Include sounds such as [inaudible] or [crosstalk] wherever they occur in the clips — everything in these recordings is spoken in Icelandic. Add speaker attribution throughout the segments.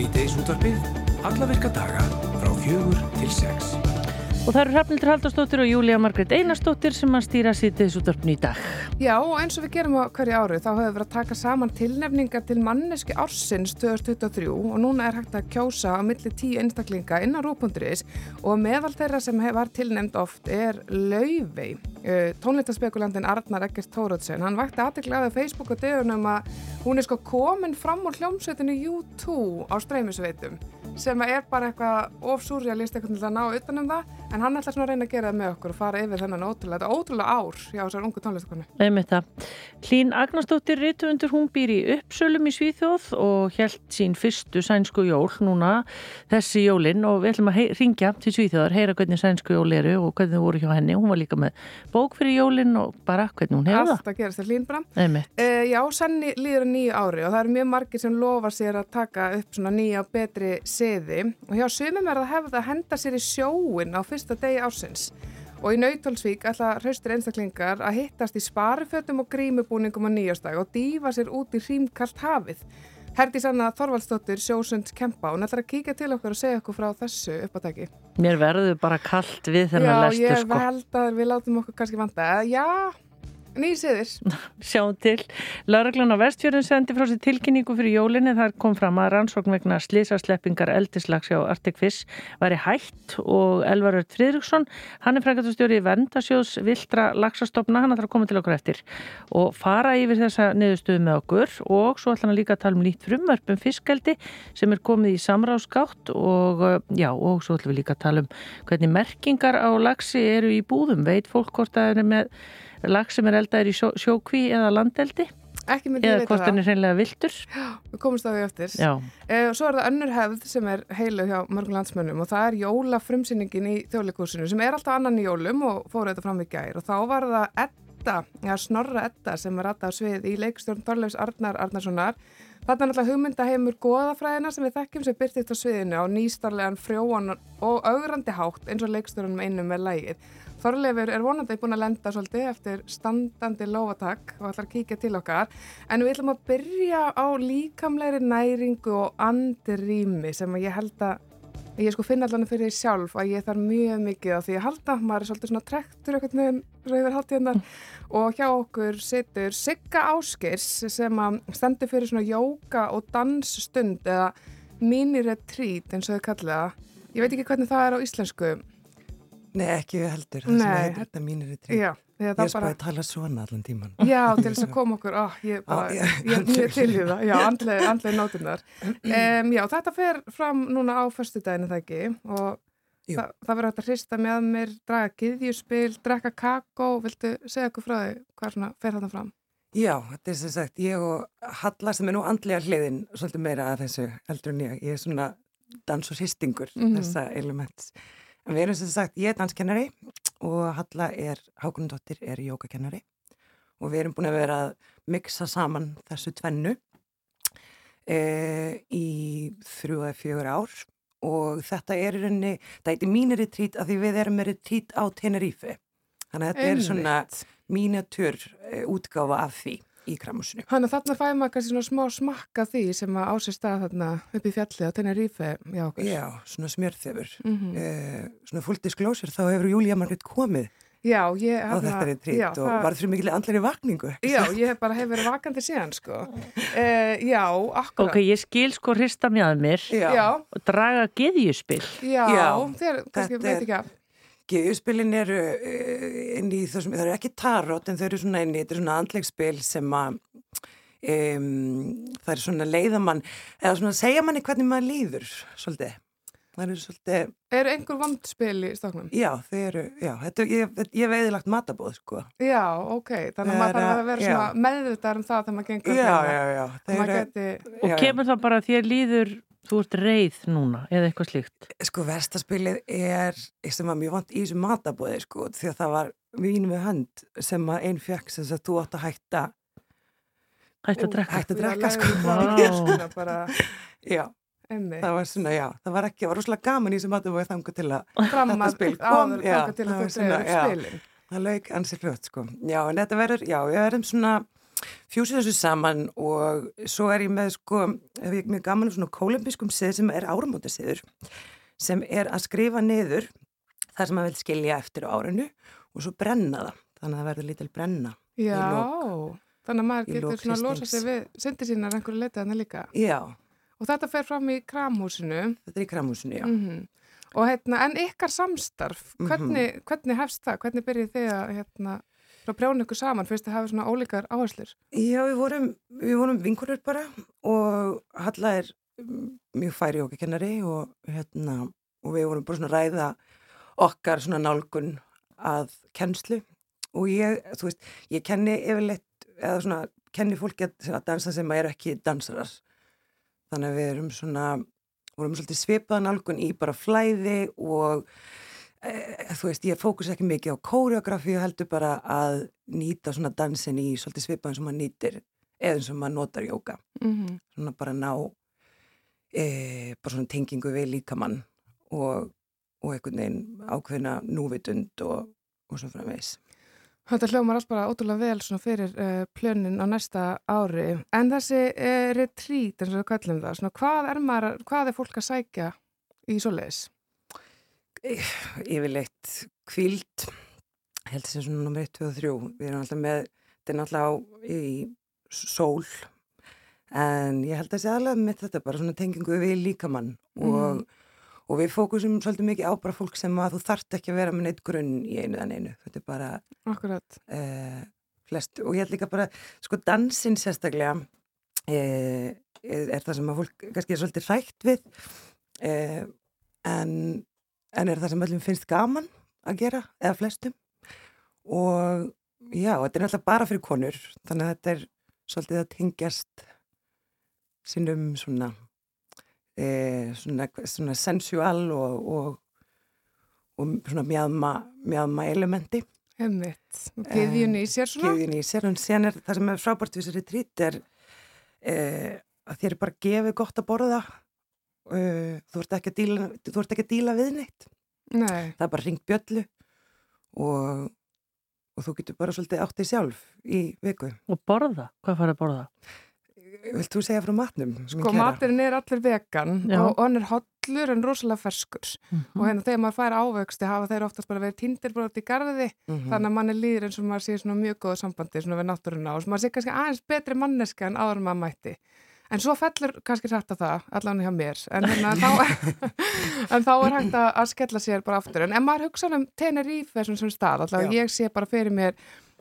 Speaker 1: Sýteis útvarpið, alla virka daga frá fjögur til sex.
Speaker 2: Og það eru Hrafnildur Haldarsdóttir og Júlia Margret Einarsdóttir sem að stýra útvarpinu í dag.
Speaker 3: Já, og eins og við gerum á hverju ári þá höfum við verið að taka saman tilnefningar til manneski ársins 2023 og núna er hægt að kjósa á milli tíu einstaklinga innan rúpunduris og meðal þeirra sem var tilnefnd oft er Laufey, tónlistaspekulandin Arnar Eggert Tórótsen. Hann vakti aðeiglega á Facebook og dögunum að hún er sko komin fram úr hljómsveitinu U2 á streymisveitum sem er bara eitthvað ofsúrjalist eitthvað til að ná utanum það en hann ætlar svona að reyna að gera það með okkur og fara yfir þennan ótrúlega, þetta er ótrúlega ár hjá þessar ungu tónlistakonu.
Speaker 2: Einmitt það. Hlín Agnarsdóttir Rítuundur, hún býr í uppsölum í Svíþjóð og held sín fyrstu sænsku jól núna þessi jólinn og við ætlum að ringja til Svíþjóðar, heyra hvernig sænsku jól eru og hvernig þau voru hjá henni. Hún var líka með bók fyrir jólinn og bara hvernig hún hefur það.
Speaker 3: Allt að gerast til Hlín bara. Uh, já, senni líður nýju ári og það eru mjög margir sem lofa sér að taka upp svona nýja og betri seði og hjá sumum er það hefða að henda sér í sjóin á fyrsta degi ásins og í Nautalsvík ætla hraustir einstaklingar að hittast í sparifötum og grímubúningum á nýjastag og dýfa sér út í hrímkalt hafið. Herdi Sanna Þorvaldsdóttir, sjósund Kempa, hún ætlar að kíka til okkur og segja okkur frá þessu uppátæki.
Speaker 2: Mér verður bara kallt við þennan lestu sko.
Speaker 3: Já, ég held að við látum okkur kannski vanda. Já, Nýsiðir. [laughs]
Speaker 2: Sjáum til. Lörglann á vestfjörðun sendi frá sér tilkynningu fyrir jólinni. Þar kom fram að rannsókn vegna slísasleppingar eldislags hjá Arctic Fish væri hætt og Elvarur Fridriksson, hann er frækastustjóri í Vendasjóðs Viltra lagsastofna, hann ætlar að koma til okkur eftir og fara yfir þessa niðurstöðu með okkur og svo ætlar hann líka að tala um nýtt frumvarp um fiskeldi sem er komið í samráðskátt og já, og svo ætlum við líka að tala um hvernig merkingar á lagsi eru í búðum, veit fólk hvort að það er lag sem er eldaður í sjó, sjókví eða landeldi. Eða hvort hann er hreinlega viltur
Speaker 3: Já, við komumst á því eftir. Eh, og svo er það önnur hefð sem er heilu hjá mörgum landsmönnum og það er jólafrumsýningin í þjóðleikursinu sem er alltaf annan í jólum og fóru þetta fram í gær og þá var það Edda, já Snorra Edda sem er alltaf svið í leikstjórn Þorleifs Arnar Arnarssonar. Þetta er náttúrulega hugmyndaheimur goðafræðina sem við þekkjum sem byrtist á sviðinu á nýstarlegan frjóan og augrandi hátt eins og leikstjórnum einu með lægið. Þorleifur er vonandi búin að lenda svolítið eftir standandi lofatak og ætlar að kíkja til okkar. En við ætlum að byrja á líkamleiri næringu og andirými sem ég held að ég sko finna allan fyrir því sjálf að ég þarf mjög mikið á því að halda, maður er svolítið svona trektur eitthvað með rauður haldtíðanar og hjá okkur situr Sigga Áskirs sem stendur fyrir svona jóka og dansstund eða mini-retreat eins og þau kallið það. Ég veit ekki hvernig það er á íslensku
Speaker 4: Nei, ekki heldur, það sem heitir þetta mínir í trí.
Speaker 3: Já,
Speaker 4: ég er bara að tala svona allan tíman.
Speaker 3: Já, til þess að [laughs] koma okkur, oh, ég, bara, ah, ég, ég er mjög til í það, já, [laughs] andlega, andlega nótunar. Um, já, þetta fer fram núna á förstu daginu það ekki og þa það verður hægt að hrista með mér, draga giðjuspil, drekka kakó, viltu segja okkur frá því hvað svona fer þetta fram?
Speaker 4: Já, þetta er sem sagt, ég og Halla sem er nú andlega hliðin svolítið meira að þessu heldur en ég, ég er svona dans og hristingur mm -hmm. þessa elements. Við erum sem sagt, ég er danskennari og Halla er, Hákonundóttir er jókakennari og við erum búin að vera að miksa saman þessu tvennu e, í þrjú eða fjögur ár og þetta er í rauninni, það heitir mínir retrít af því við erum með retrít á Tenerife. Þannig að þetta Einmitt. er svona mínatör e, útgáfa af því í kramusinu.
Speaker 3: Þannig að þarna fæði maður kannski svona smá smakka því sem að ásist stað þarna upp í fjallið á Tenerife
Speaker 4: já, já svona smjörþefur. Mm -hmm. eh, svona full disclosure þá hefur Júlía Margrit komið
Speaker 3: já, ég,
Speaker 4: á þetta retrít og það... var fyrir mikilvæg andleri vakningu.
Speaker 3: Já, ég hef bara hef verið vakandi síðan sko. Eh, Já, akkurat
Speaker 2: Ok, ég skil sko hrista mjög mér
Speaker 3: já.
Speaker 2: og draga geðjuspill
Speaker 3: Já, já þér kannski veit ekki af
Speaker 4: Geðjuspilin eru uh, inn í þessum, það eru ekki tarot en þau eru svona inn í, þetta er svona andlegsspil sem að um, það er svona leiðamann, eða svona segja manni hvernig maður líður, svolítið. Það eru svolítið...
Speaker 3: Eru einhver vandspil í stoknum?
Speaker 4: Já, þau eru, já, þetta, ég, ég hef eðilagt matabóð, sko.
Speaker 3: Já, ok, þannig að maður þarf að vera svona meðvitaður um það þegar maður gengur.
Speaker 4: Já, já, já.
Speaker 3: já. Geti...
Speaker 2: Og kemur það bara að þér líður Þú ert reið núna eða eitthvað slíkt?
Speaker 4: Sko verstaspilið er sem var mjög vant í þessu matabóði sko því að það var vín með hönd sem að einn fjökk sem að þú átt að hætta
Speaker 2: Hætta að drekka.
Speaker 4: Hætta að drekka sko. Já. Það var svona, já, það var ekki, það var rosalega gaman í þessu matabóði þangu til að
Speaker 3: þetta spil kom, já, þangu til að segir spilin.
Speaker 4: Það lauk ansið fljótt sko. Já, en þetta verður, já, ég verðum svona fjúsið þessu saman og svo er ég með sko, hef ég með gaman svona kolumbískum sið sem er áramótasiður sem er að skrifa niður það sem maður vil skilja eftir árinu og svo brenna það, þannig að það verður lítil brenna
Speaker 3: Já, þannig að maður getur svona að losa sig við syndi sínar einhverju leitað hann líka
Speaker 4: Já
Speaker 3: Og þetta fer fram í kramhúsinu
Speaker 4: Þetta er í kramhúsinu, já
Speaker 3: mm -hmm. Og hérna, en ykkar samstarf, hvernig, mm -hmm. hvernig hefst það? Hvernig byrjið þið að hérna, prjóna ykkur saman fyrst að hafa svona ólíkar áherslur?
Speaker 4: Já, við vorum, vorum vinkurur bara og Halla er mjög færi okkar og, hérna, og við vorum bara svona ræða okkar svona nálgun að kennslu og ég, þú veist, ég kenni yfirleitt, eða svona, kenni fólki að, að dansa sem er ekki dansarar. Þannig að við erum svona vorum svolítið svipaðan algun í bara flæði og þú veist, ég fókus ekki mikið á kóreografi og heldur bara að nýta svona dansin í svolítið svipaðan sem maður nýtir eða eins og maður notar jóka mm -hmm. svona bara ná e, bara svona tengingu við líkamann og, og einhvern veginn ákveðina núvitund og, og svo framvegs
Speaker 3: Þetta hljómar alls bara ótrúlega vel svona fyrir uh, plönin á næsta ári. En þessi uh, retreat, eins og við kallum það, svona, hvað, er maður, hvað er fólk að sækja í svoleiðis?
Speaker 4: Yfirleitt kvíld, heldur sem svona nummer 1, 2 og 3. Við erum alltaf með, þetta er náttúrulega í sól, en ég held að segja alveg með þetta bara svona tengingu við líkamann og mm og við fókusum svolítið mikið á bara fólk sem að þú þart ekki að vera með neitt grunn í einu en einu þetta er bara
Speaker 3: uh,
Speaker 4: flest. Og ég held líka bara sko dansin sérstaklega uh, er það sem að fólk kannski er svolítið rætt við. Uh, en, en er það sem öllum finnst gaman að gera eða flestum? Og já, þetta er náttúrulega bara fyrir konur þannig að þetta er svolítið að tengjast sínum svona e, svona, svona sensual og, og, og svona mjadma, mjadma elementi.
Speaker 3: Hemmitt, giðjun í sér svona.
Speaker 4: Giðjun í sér, en sen er það sem er frábært við þessari trít er e, að þér er bara gefið gott að borða e, þú ert ekki að díla, ekki að díla við neitt
Speaker 3: Nei.
Speaker 4: það er bara ringt bjöllu og, og þú getur bara svolítið áttið sjálf í viku
Speaker 2: Og borða? Hvað fara að borða?
Speaker 4: Vilt þú segja frá matnum?
Speaker 3: Sko maturinn er allir vegan Já. og hann er hollur en rosalega ferskur mm -hmm. og hérna þegar maður fær ávöxti hafa þeir oftast bara verið tindirbrót í garði mm -hmm. þannig að mann er líður eins og maður sé svona mjög góða sambandi svona við náttúruna og maður sé kannski aðeins betri manneska en áður maður mætti en svo fellur kannski á það allan hjá mér en, hérna, þá, [laughs] en þá er hægt að skella sér bara aftur en ef maður hugsa um Tenerife þessum sem stað allavega ég sé bara fyrir mér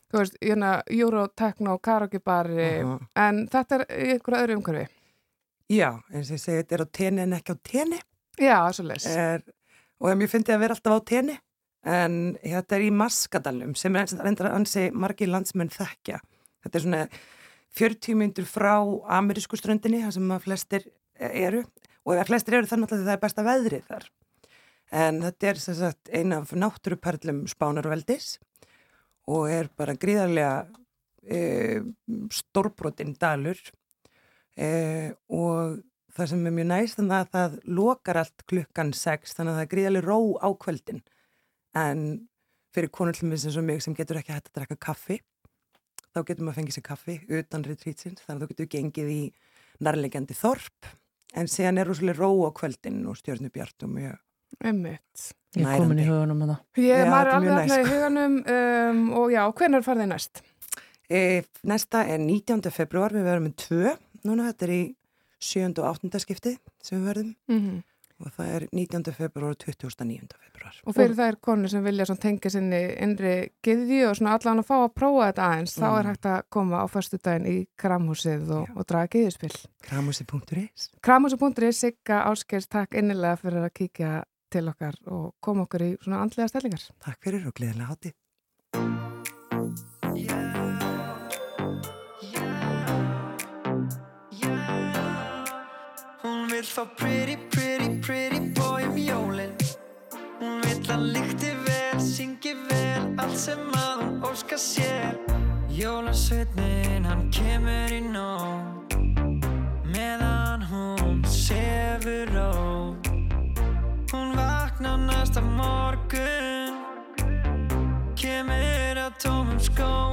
Speaker 3: þú veist, hérna, Eurotechno, karaoke-bari, uh -huh. en þetta er einhverja öðru umhverfi.
Speaker 4: Já, eins og ég segi, þetta er á tenni en ekki á tenni.
Speaker 3: Já, það er svo les.
Speaker 4: Og ég finnst að vera alltaf á tenni, en þetta er í Maskadalum, sem er reyndar að ansi margi landsmenn þekkja. Þetta er svona 40 myndur frá amerísku ströndinni, það sem að flestir eru, og ef flestir eru þannig að það er besta veðrið þar. En þetta er sagt, eina af náttúruperlum Spánarveldis og er bara gríðarlega e, stórbrotinn dalur. E, og það sem er mjög næst þannig að það lokar allt klukkan 6 þannig að það er gríðarlega ró á kvöldin. En fyrir konullumis eins og mig sem getur ekki hægt að drekka kaffi þá getur maður að fengið sér kaffi utan retreatsins þannig að þú getur gengið í nærlegjandi þorp en síðan er rosalega ró á kvöldin og stjórnubjart og mjög
Speaker 3: Emmett
Speaker 2: Ég er komin í hugunum að
Speaker 3: það Ég er maður alveg í hugunum um, og já, hvernig farði þið næst?
Speaker 4: E, næsta er 19. februar, við verðum með tvö núna, þetta er í 7. og 8. skipti sem við verðum mm -hmm. Og það er 19. februar og 29. februar
Speaker 3: Og fyrir það er konur sem vilja tengja sinni innri giðju og allan að fá að prófa þetta aðeins, mm. þá er mm. hægt að koma á förstu daginn í Kramhúsið og, og draga giðjuspill
Speaker 4: Kramhúsið.is
Speaker 3: Kramhúsið.is, Sigga Áskers, takk innilega fyrir að kíkja til okkar og koma okkur í svona andlega stellingar.
Speaker 4: Takk fyrir og gleðilega hátti. Hún vil fá pretty, pretty, pretty boy um jólinn Hún vil að líkti vel, syngi vel, allt sem að hún óska sér. Jólasveitnin, hann kemur í nóg Meðan hún sefur á. Hún vaknar næsta morgun. Kemur á tómum skónum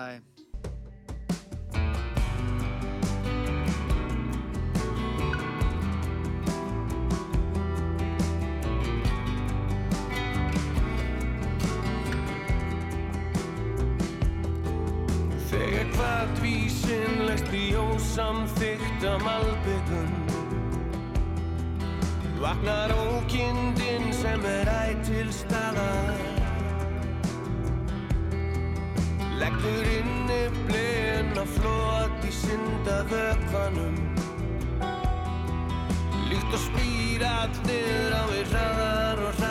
Speaker 4: Nei
Speaker 5: Þegar hvað vísin leggst í ósamþyktam albyggun Vaknar ókindin sem er ættil staðar. leggur inni blegin að flóat í syndavökvanum. Líkt og spýrat niður á við hraðar og hraðar.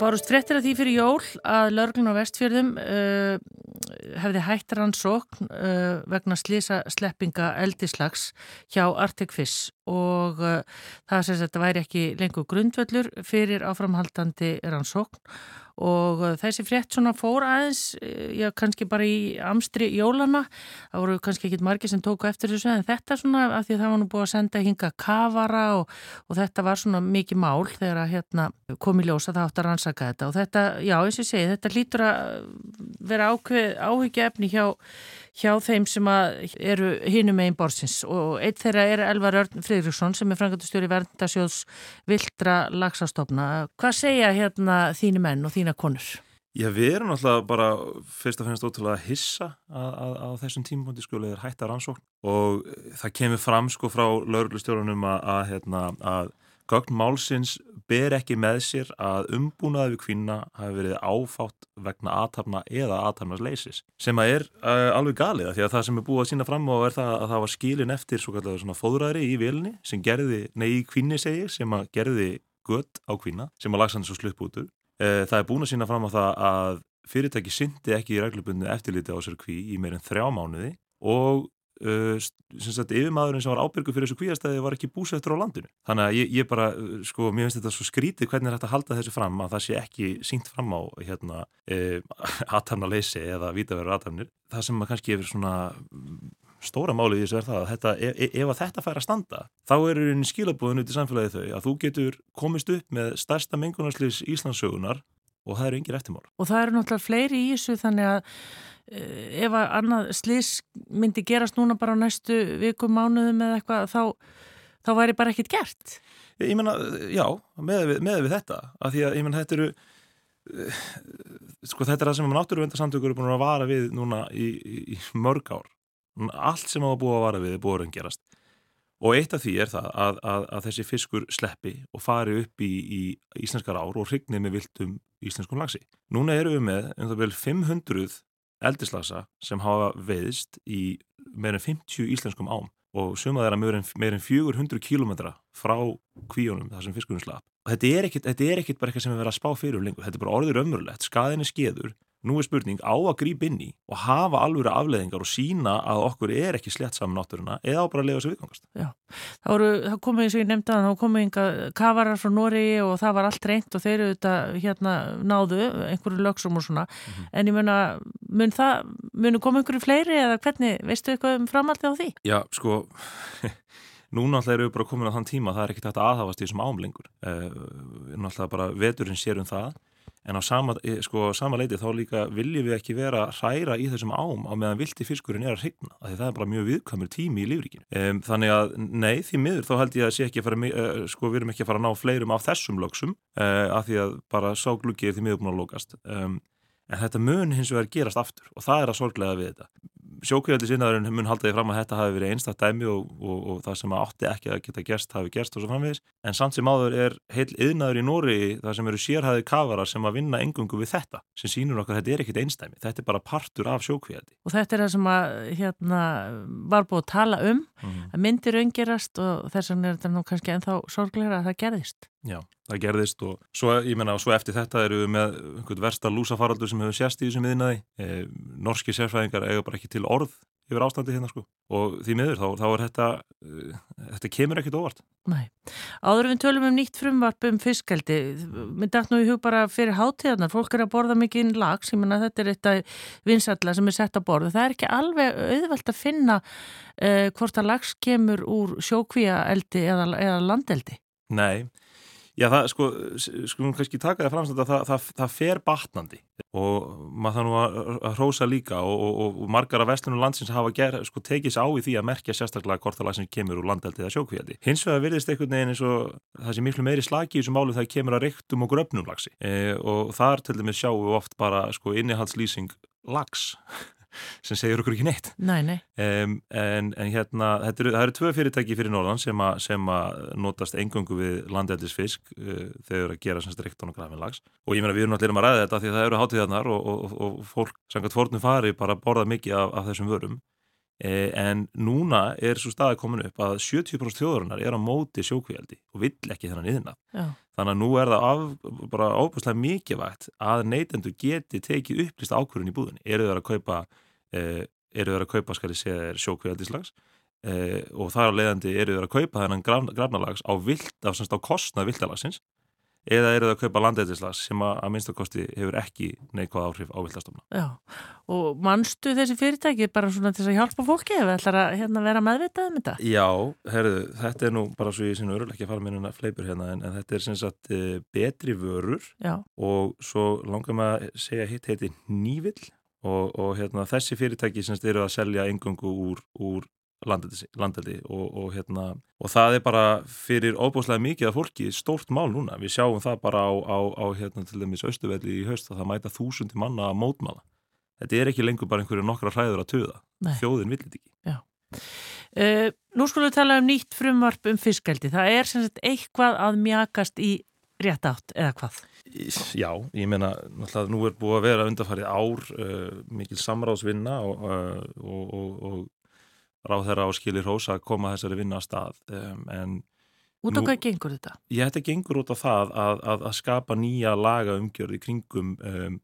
Speaker 2: Bárust frettir að því fyrir jól að lörglun á vestfjörðum uh, hefði hægt rannsókn uh, vegna slísa sleppinga eldislags hjá Arctic Fish. Og uh, það sést að þetta væri ekki lengur grundvöldur fyrir áframhaldandi rannsókn og uh, þessi frétt svona fór aðeins, uh, já kannski bara í amstri jólana, það voru kannski ekki margir sem tóku eftir þessu en þetta svona af því að það var nú búið að senda hinga kavara og, og þetta var svona mikið mál þegar að hérna komi ljósa það átt að rannsaka þetta. Og þetta, já eins og ég segi, þetta lítur að vera áhyggja efni hjá hjá þeim sem eru hinum einn borsins og eitt þeirra er Elvar Örn Fridriksson sem er frangatustjóri verndasjóðs Vildra Lagsastofna. Hvað segja hérna þínu menn og þína konur?
Speaker 6: Já, við erum alltaf bara fyrst og fennast ótrúlega að hissa á þessum tímpundi sko, eða hættar ansókn og það kemur fram sko frá lauruglustjórunum að, að, hérna, að gögn málsins ber ekki með sér að umbúnaði við kvinna hafi verið áfátt vegna aðtapna eða aðtapnas leysis sem að er uh, alveg galið því að það sem er búið að sína fram á er það að það var skilin eftir svo kallar svona fóðræðri í vilni sem gerði, nei í kvinni segir sem að gerði gött á kvinna sem að lagsa hann svo slupp út uh, það er búin að sína fram á það að fyrirtæki syndi ekki í reglubundu eftirliti á sér kví í meirinn þrjá mánuði og yfirmaðurinn sem var ábyrgu fyrir þessu kvíastæði var ekki búsettur á landinu. Þannig að ég, ég bara, uh, sko, mér finnst þetta svo skrítið hvernig er þetta að halda þessu fram að það sé ekki sínt fram á hérna [laughs] eh, aðtamnaleysi eða vítaverður aðtamnir það sem maður kannski hefur svona stóra málið í þessu er það að þetta, ef, e, ef að þetta fær að standa þá er einu skilabúðin út í samfélagi þau að þú getur komist upp með stærsta mengunarslýs Íslandsögunar og það eru yngir eftirmál.
Speaker 2: Og það eru náttúrulega fleiri í þessu þannig að Eh, ef að annað slís myndi gerast núna bara á næstu vikum, mánuðum eða eitthvað þá, þá væri bara ekkit gert.
Speaker 6: Ég menna, já, með við, með við þetta af því að ég menna þetta eru eh, sko þetta er það sem náttúruvendarsamtökur eru búin að vara við núna í, í, í mörg ár. Allt sem það búið að vara við er búið að gerast og eitt af því er það að, að, að þessi fiskur sleppi og fari upp í, í íslenskar ár og hrygnið með viltum íslenskum lagsi. Núna eru við með um það vel 500 eldislasa sem hafa veiðst í meirinn 50 íslenskum ám og sumað er að meirinn 400 kílometra frá kvíunum þar sem fiskurinn slapp. Og þetta er ekkit, er bara eitthvað sem er verið að spá fyrir um lengur, þetta er bara orðir ömurlegt, skaðinni skeður Nú er spurning á að gríp inn í og hafa alvöru afleðingar og sína að okkur er ekki slett saman náttúruna eða bara að lega þessu viðgangast.
Speaker 2: Já, það, voru, það komið eins og ég nefndi að það komið ynga kavarar frá Nóri og það var allt reynd og þeir eru þetta hérna náðu einhverju lögsum og svona mm -hmm. en ég mun að mun það, munu komið einhverju fleiri eða hvernig, veistu eitthvað um framhaldi á því?
Speaker 6: Já, sko [laughs] Núna alltaf eru við bara komin á þann tíma það er ekkert hægt að aðhafast í þessum ámlengur. Uh, eh, Náttúrulega bara veturinn sér um það en á sama, eh, sko, sama leiti þá líka viljum við ekki vera hræra í þessum ám á meðan vilti fiskurinn er að hryggna því það er bara mjög viðkvæmur tími í lífríkinu. Um, þannig að nei, því miður þá held ég að sé ekki að fara, uh, sko, við erum ekki að fara að ná fleirum af þessum lögsum uh, af því að bara ságluggi er því miður búin að lókast um, en þetta mun hins vegar gerast aftur og það er að sorglega við þetta sjókvíðaldisinnaðurinn mun haldaði fram að þetta hafi verið einstaktt dæmi og, og, og það sem átti ekki að geta gerst hafi gerst og svo framvegis en samt sem áður er heil yðnaður í Nóri það sem eru sérhæði kavarar sem að vinna engungu við þetta sem sínur okkar þetta er ekkit einstæmi, þetta er bara partur af sjókvíðaldi.
Speaker 2: Og þetta er það sem að hérna var búið að tala um mm. að myndir öngerast og þess vegna er þetta nú kannski ennþá sorgleira að það gerðist.
Speaker 6: Já, það gerðist og svo, ég menna, svo eftir þetta eru við með einhvern versta lúsafaraldur sem hefur sérst í þessum miðinaði. E, norski sérfæðingar eiga bara ekki til orð yfir ástandi hérna sko og því miður þá, þá er þetta, uh, þetta kemur ekkit óvart.
Speaker 2: Nei. Áður við tölum um nýtt frumvarp um fiskaldi, mér dætt nú í hug bara fyrir hátíðarnar, fólk er að borða mikið inn lags, ég menna þetta er eitt vinsalla sem er sett að borða, það er ekki alveg auðvelt að finna uh, hvort að lags kemur úr sjókvíaeldi eða, eða landeldi.
Speaker 6: Nei, Já, það, sko, skulum kannski taka það framstænt að það, það, það fer batnandi og maður það nú að, að hrósa líka og, og, og margar af vestlunum landsins hafa ger, sko, tekið sér á í því að merkja sérstaklega hvort það sem kemur úr landeldi eða sjókvíaldi. Hins vegar virðist einhvern veginn eins og það sé miklu meiri slagi í þessu málu þegar kemur að reyktum og gröfnum lagsi e, og þar til dæmis sjáum við oft bara sko, innihaldslýsing lags sem segir okkur ekki neitt.
Speaker 2: Nei, nei.
Speaker 6: Um, en, en hérna eru, það eru tvö fyrirtæki fyrir Norðan sem, a, sem að notast engöngu við landeldisfisk uh, þegar að gera sem strikton og grafinlags og ég meina við erum náttúrulega um að ræða þetta því það eru hátíðarnar og, og, og, og fólk, samkvæmt fórnum fari bara borða mikið af, af þessum vörum en núna er svo staði komin upp að 70% þjóðurinnar er á móti sjókvíaldi og vill ekki þennan yðna þannig að nú er það af, bara óbúslega mikilvægt að neytendur geti tekið upplýst ákvörðun í búðinni. Eru þeir að kaupa e, eru þeir að kaupa skari sér sjókvíaldislags e, og þar á leiðandi eru þeir að kaupa þennan grafnalags á, á, kostnað viltalagsins eða eru það að kaupa landætislas sem að, að minnstakosti hefur ekki neikvæð áhrif á viltastofna.
Speaker 2: Já, og mannstu þessi fyrirtæki bara svona til að hjálpa fólki það ætlar að hérna, vera meðvitað um þetta?
Speaker 6: Já, herðu, þetta er nú bara svo ég sinna örulega ekki að fara mér að fleipur hérna en, en þetta er sem sagt eh, betri vörur
Speaker 2: Já.
Speaker 6: og svo langar maður að segja hitt heiti nývill og, og hérna, þessi fyrirtæki sem eru að selja engungu úr, úr landeldi og, og, hérna, og það er bara fyrir óbúslega mikið af fólki stórt mál núna. Við sjáum það bara á, á, á hérna, til dæmis Östuvelli í haust að það mæta þúsundi manna að mótmála. Þetta er ekki lengur bara einhverju nokkra hræður að töða.
Speaker 2: Nei.
Speaker 6: Þjóðin vill þetta ekki.
Speaker 2: Já. Uh, nú skulum við tala um nýtt frumvarp um fiskaldi. Það er sem sagt eitthvað að mjakast í rétt átt eða hvað?
Speaker 6: Já, ég meina, náttúrulega nú er búið að vera undarfarið ár uh, mikil samráðsvinna og, uh, og, og, og ráð þeirra á skilir hósa að koma þessari vinna að stað. Um,
Speaker 2: Út á hvað gengur þetta?
Speaker 6: Ég þetta gengur út á það að, að, að skapa nýja laga umgjörði kringum um,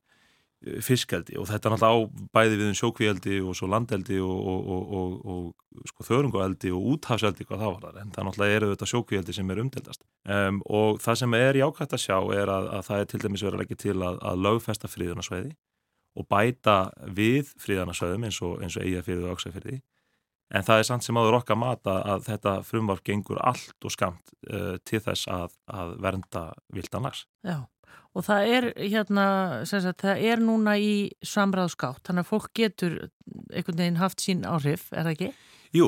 Speaker 6: fiskeldi. Og þetta er náttúrulega á bæði við um sjókvíeldi og svo landeldi og, og, og, og sko, þörungueldi og úthafseldi hvað það var þar en það náttúrulega eru þetta sjókvíeldi sem er umdeldast um, og það sem er jákvæmt að sjá er að, að það er til dæmis verið ekki til að lögfesta fríðunarsveiði og bæta við fríðunarsveiðum eins og eigafyrði og auksafyrði En það er samt sem áður okkar mata að þetta frumvarf gengur allt og skamt uh, til þess að, að vernda vildanlags.
Speaker 2: Já, og það er hérna, sagt, það er núna í samræðskátt, þannig að fólk getur einhvern veginn haft sín áhrif, er það ekki?
Speaker 6: Jú,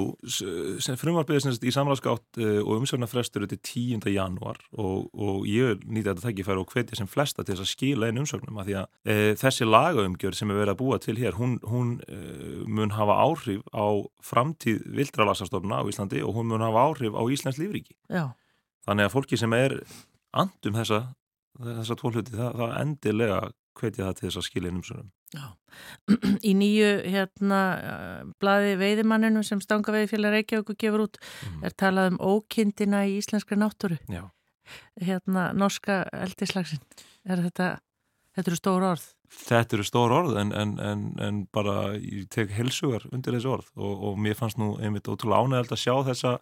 Speaker 6: frumvarpið er í samráðsgátt eh, og umsögnarfrestur er til 10. janúar og, og ég nýtti þetta tækifæri og hvetja sem flesta til þess að skila einu umsögnum að því að e, þessi lagaumgjör sem er verið að búa til hér, hún, hún e, mun hafa áhrif á framtíð vildralagsastofna á Íslandi og hún mun hafa áhrif á Íslands lífriki.
Speaker 2: Já.
Speaker 6: Þannig að fólki sem er andum þessa, þessa tólhuti, það, það endilega hvetja það til þess að skilja einu umsögnum.
Speaker 2: Já, í nýju hérna blaði veiðimanninu sem Stangaveiðfélag Reykjavík gefur út mm. er talað um ókindina í íslenskra náttúru
Speaker 6: Já.
Speaker 2: hérna norska eldislagsin er þetta, þetta eru stór orð
Speaker 6: Þetta eru stór orð en, en, en, en bara ég tek helsugar undir þessu orð og, og mér fannst nú einmitt ótrúlega ánægald að sjá þessa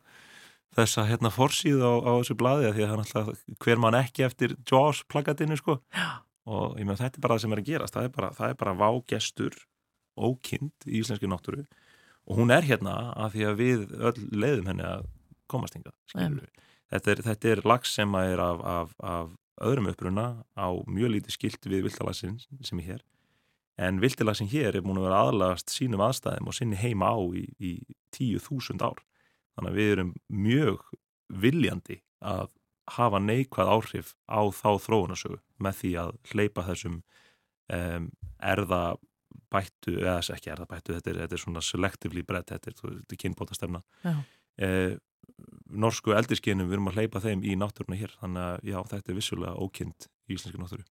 Speaker 6: þessa hérna forsýð á, á þessu blaði því að er náttúrulega hver mann ekki eftir Jaws plakatinu sko
Speaker 2: Já
Speaker 6: og ég með þetta er bara það sem er að gerast. Það er bara, það er bara vágestur ókind í íslenski náttúru. Og hún er hérna af því að við öll leiðum henni að komast yngar þetta er, þetta er lags sem er af, af, af öðrum uppruna á mjög lítið skilt við viltalagsin sem er hér. En viltalagsin hér er múin að vera aðlagast sínum aðstæðum og sinni heima á í, í tíu þúsund ár. Þannig að við erum mjög viljandi að hafa neikvæð áhrif á þá þróunarsögu með því að hleypa þessum um, erðabættu, eða ekki erðabættu, þetta er, þetta er svona selectively brett, þetta er, er kynbóta stefna. Eh, norsku eldiskinum við erum að hleypa þeim í náttúruna hér, þannig að já, þetta er vissulega ókynnt í íslenski náttúru.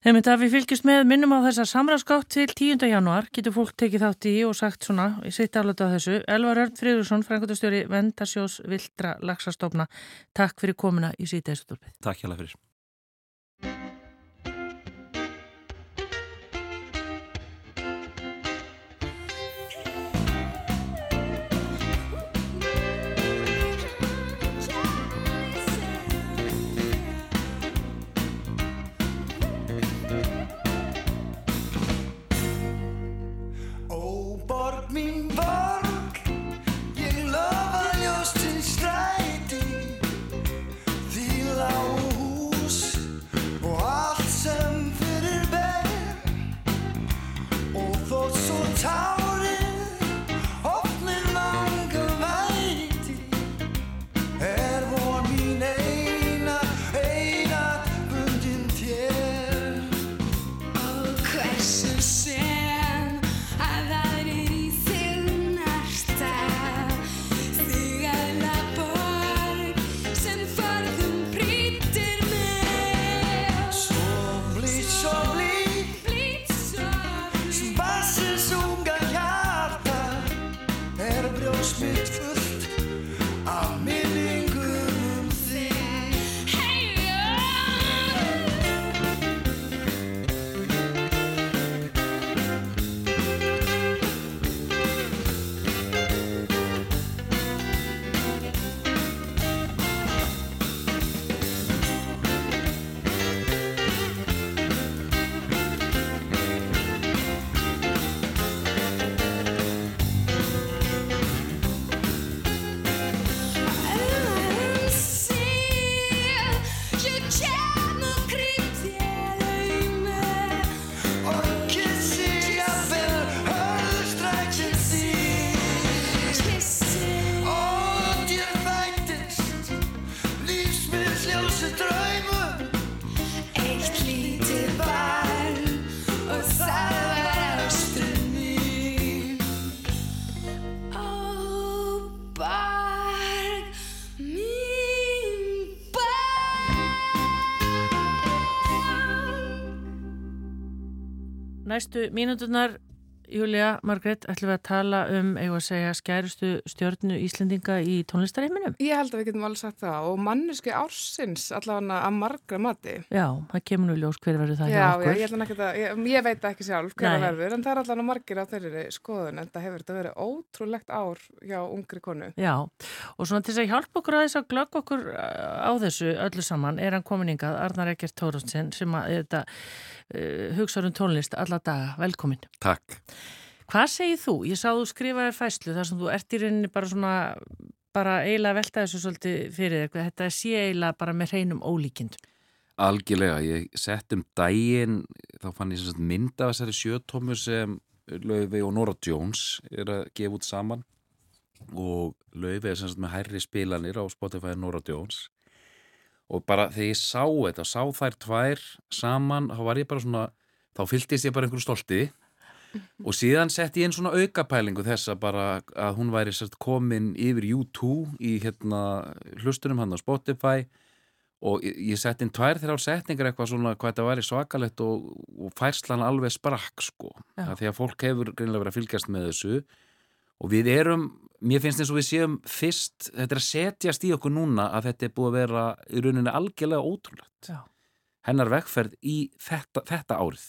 Speaker 2: Þegar þetta við fylgjumst með minnum á þessa samræðskátt til 10. januar getur fólk tekið þátt í og sagt svona í sitt aflötu á þessu. Elvar Örn Friðursson, frangotastjóri Vendarsjós Viltra Lagsastofna. Takk fyrir komuna í síðdeisutólpið.
Speaker 6: Takk hjá það fyrir.
Speaker 2: Næstu mínutunar Júlia, Margret, ætlum við að tala um, eigum að segja, skærustu stjórnu Íslendinga í tónlistareiminum?
Speaker 3: Ég held að við getum alveg sagt það og manneski ársins allavega að margra mati.
Speaker 2: Já, það kemur nú ljós hver verður það
Speaker 3: já,
Speaker 2: hjá okkur.
Speaker 3: Já, ég, að, ég, ég veit ekki sjálf hver verður, en það er allavega margir á þeirri skoðun, en það hefur þetta verið ótrúlegt ár hjá ungri konu.
Speaker 2: Já, og svona til þess að hjálpa okkur að þess að glögg okkur á þessu öllu saman er hann kominingað Arnar Ekkert Tórumsen sem að þetta uh, hugsaður um tónlist alla daga. Velkomin.
Speaker 7: Takk.
Speaker 2: Hvað segir þú? Ég sá þú skrifaði fæslu þar sem þú ert í rauninni bara svona bara eiginlega velta þessu svolítið fyrir þér. Þetta sé eiginlega bara með hreinum ólíkindum.
Speaker 7: Algjörlega. Ég sett um daginn, þá fann ég mynda af þessari sjötómu sem Lauvi og Nora Jones er að gefa út saman og Lauvi er svona með hærri spilanir á Spotify Nora Jones og bara þegar ég sá þetta, sá þær tvær saman, þá var ég bara svona, þá fylltist ég bara einhverju stolti. Og síðan sett ég einn svona aukapælingu þess að bara að hún væri sérst komin yfir U2 í hérna hlustunum hann á Spotify. Og ég sett inn tvær þrjár setningar eitthvað svona hvað þetta væri svakalett og, og færslan alveg sprakk sko. Því að fólk hefur greinlega verið að fylgjast með þessu. Og við erum, mér finnst eins og við séum fyrst, þetta er að setjast í okkur núna að þetta er búið að vera í rauninni algjörlega ótrúlegt Já. hennar vegferð í þetta, þetta árið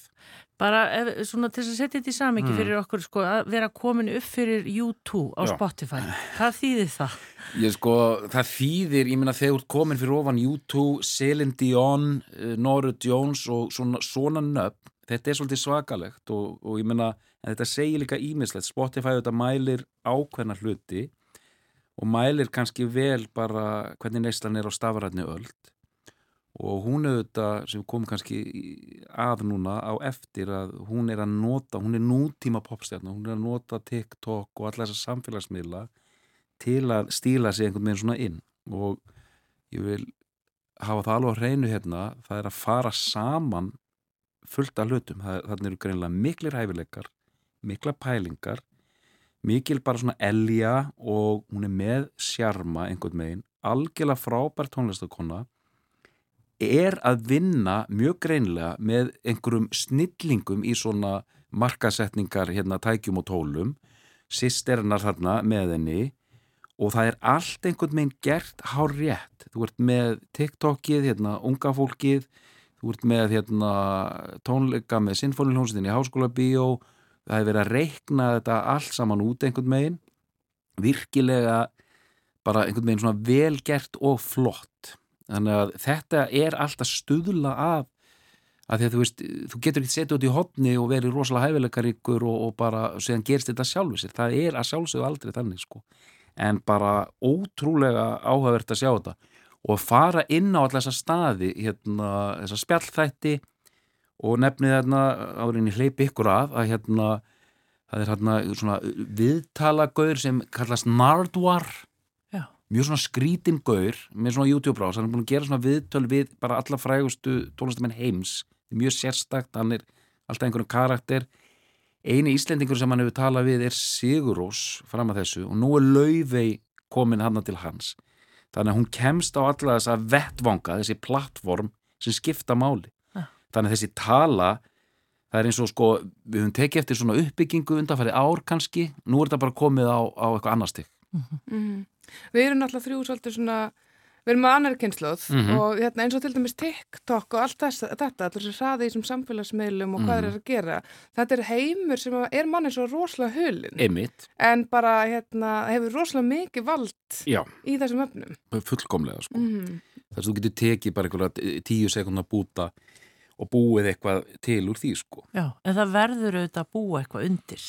Speaker 2: Bara ef, svona til að setja þetta í samingi mm. fyrir okkur sko að vera komin upp fyrir U2 á Já. Spotify. Hvað þýðir það?
Speaker 7: Ég sko, það þýðir, ég minna þegar komin fyrir ofan U2, Celine Dion, uh, Norah Jones og svona, svona nöfn, þetta er svolítið svakalegt og, og ég minna, þetta segir líka ímislegt. Spotify þetta mælir ákveðna hluti og mælir kannski vel bara hvernig neyslan er á stafræðni öll og hún auðvitað sem kom kannski að núna á eftir að hún er að nota, hún er nútíma popstjarnar, hún er að nota TikTok og alla þessar samfélagsmiðla til að stíla sig einhvern veginn svona inn og ég vil hafa það alveg á hreinu hérna það er að fara saman fullt af hlutum, þannig eru greinlega miklir hæfileikar, mikla pælingar mikil bara svona elja og hún er með sjarma einhvern veginn, algjörlega frábær tónlistakonna er að vinna mjög greinlega með einhverjum snillingum í svona markasetningar hérna tækjum og tólum. Sisternar þarna með henni og það er allt einhvern veginn gert hár rétt þú ert með TikTokið, hérna unga fólkið þú ert með hérna tónleika með sinfónilhómsveitin í háskóla bíó það hefur verið að reikna þetta allt saman út einhvern veginn. Virkilega bara einhvern veginn svona velgert og flott. Þannig að þetta er alltaf stuðla af að því að þú veist, þú getur ekki setja út í hodni og verið rosalega hæfileikaríkur og, og bara, séðan gerst þetta sjálfu sér. Það er að sjálfsögðu aldrei þannig sko. En bara ótrúlega áhugavert að sjá þetta og fara inn á alltaf þessa staði hérna, þessa spjallþætti og nefnið þarna árinni hleypi ykkur af að hérna það er hérna svona viðtalagauður sem kallast Nardwar. Mjög svona skrítin gaur með svona YouTube-brás, hann er búin að gera svona viðtöl við bara alla frægustu tónlistamenn heims. Mjög sérstakt, hann er alltaf einhvern karakter. Eini íslendingur sem hann hefur talað við er Sigurós fram að þessu og nú er Lauvei komin hann til hans þannig að hún kemst á alla þessa vettvanga þessi plattform sem skipta máli ah. þannig að þessi tala það er eins og sko, við höfum tekið eftir svona uppbyggingu undanfæri ár kannski, nú er þetta bara komið á, á eitthvað annar stygg
Speaker 3: Mm -hmm. Við erum náttúrulega þrjú svolítið svona Við erum með annar kynnslóð mm -hmm. og hérna, eins og til dæmis TikTok og allt þess, þetta, allir sem hraði í þessum samfélagsmiðlum og hvað mm -hmm. er að gera. Þetta er heimur sem er manni svo rosalega hulin.
Speaker 7: Einmitt.
Speaker 3: En bara hérna, hefur rosalega mikið vald
Speaker 7: Já.
Speaker 3: í þessum öfnum.
Speaker 7: Fullkomlega sko. Mm -hmm. Þess að þú getur tekið bara einhverja tíu sekundar búta og búið eitthvað til úr því sko.
Speaker 2: Já, en það verður auðvitað að búa eitthvað undir.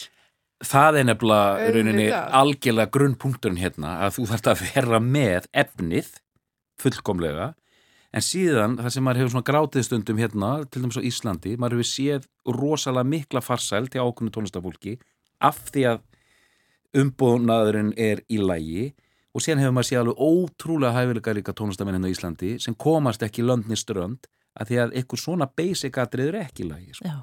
Speaker 7: Það er nefnilega rauninni algjörlega grunnpunkturinn hérna að þú þarfst að vera með efnið fullkomlega en síðan það sem maður hefur svona grátið stundum hérna, til dæmis á Íslandi maður hefur séð rosalega mikla farsæl til ákunni tónlistafólki af því að umbúnaðurinn er í lægi og síðan hefur maður séð alveg ótrúlega hæfilega líka tónlistamenn hérna á Íslandi sem komast ekki löndni strönd að því að einhver svona basic atrið er ekki í lægi sko.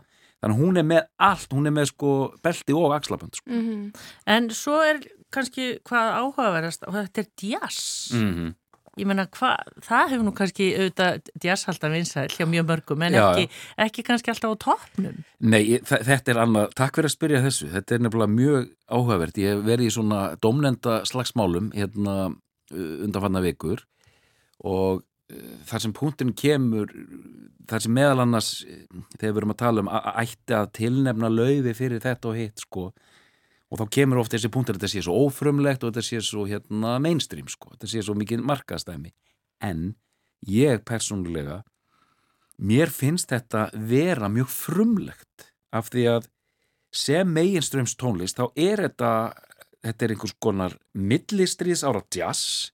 Speaker 7: þannig að hún er með allt, hún er með sko belti og axlabönd sko.
Speaker 2: mm -hmm. En svo er kannski hvað áhugaverðast og þetta er jazz mm -hmm ég menna hvað, það hefur nú kannski auðvitað jazzhaldan vinsæl hjá mjög mörgum en já, ekki, ekki kannski alltaf á toppnum.
Speaker 7: Nei, þetta er annað, takk fyrir að spyrja þessu. Þetta er nefnilega mjög áhugavert. Ég verið í svona domnenda slagsmálum hérna undanfanna vikur og þar sem punktin kemur þar sem meðal annars þegar við erum að tala um að ætti að tilnefna lauði fyrir þetta og hitt sko og þá kemur ofta þessi punktur að þetta sé svo ófrumlegt og þetta sé svo hérna, mainstream sko, þetta sé svo mikið markastæmi en ég persónulega mér finnst þetta vera mjög frumlegt af því að sem mainstreams tónlist þá er þetta þetta er einhvers konar millistriðs ára jazz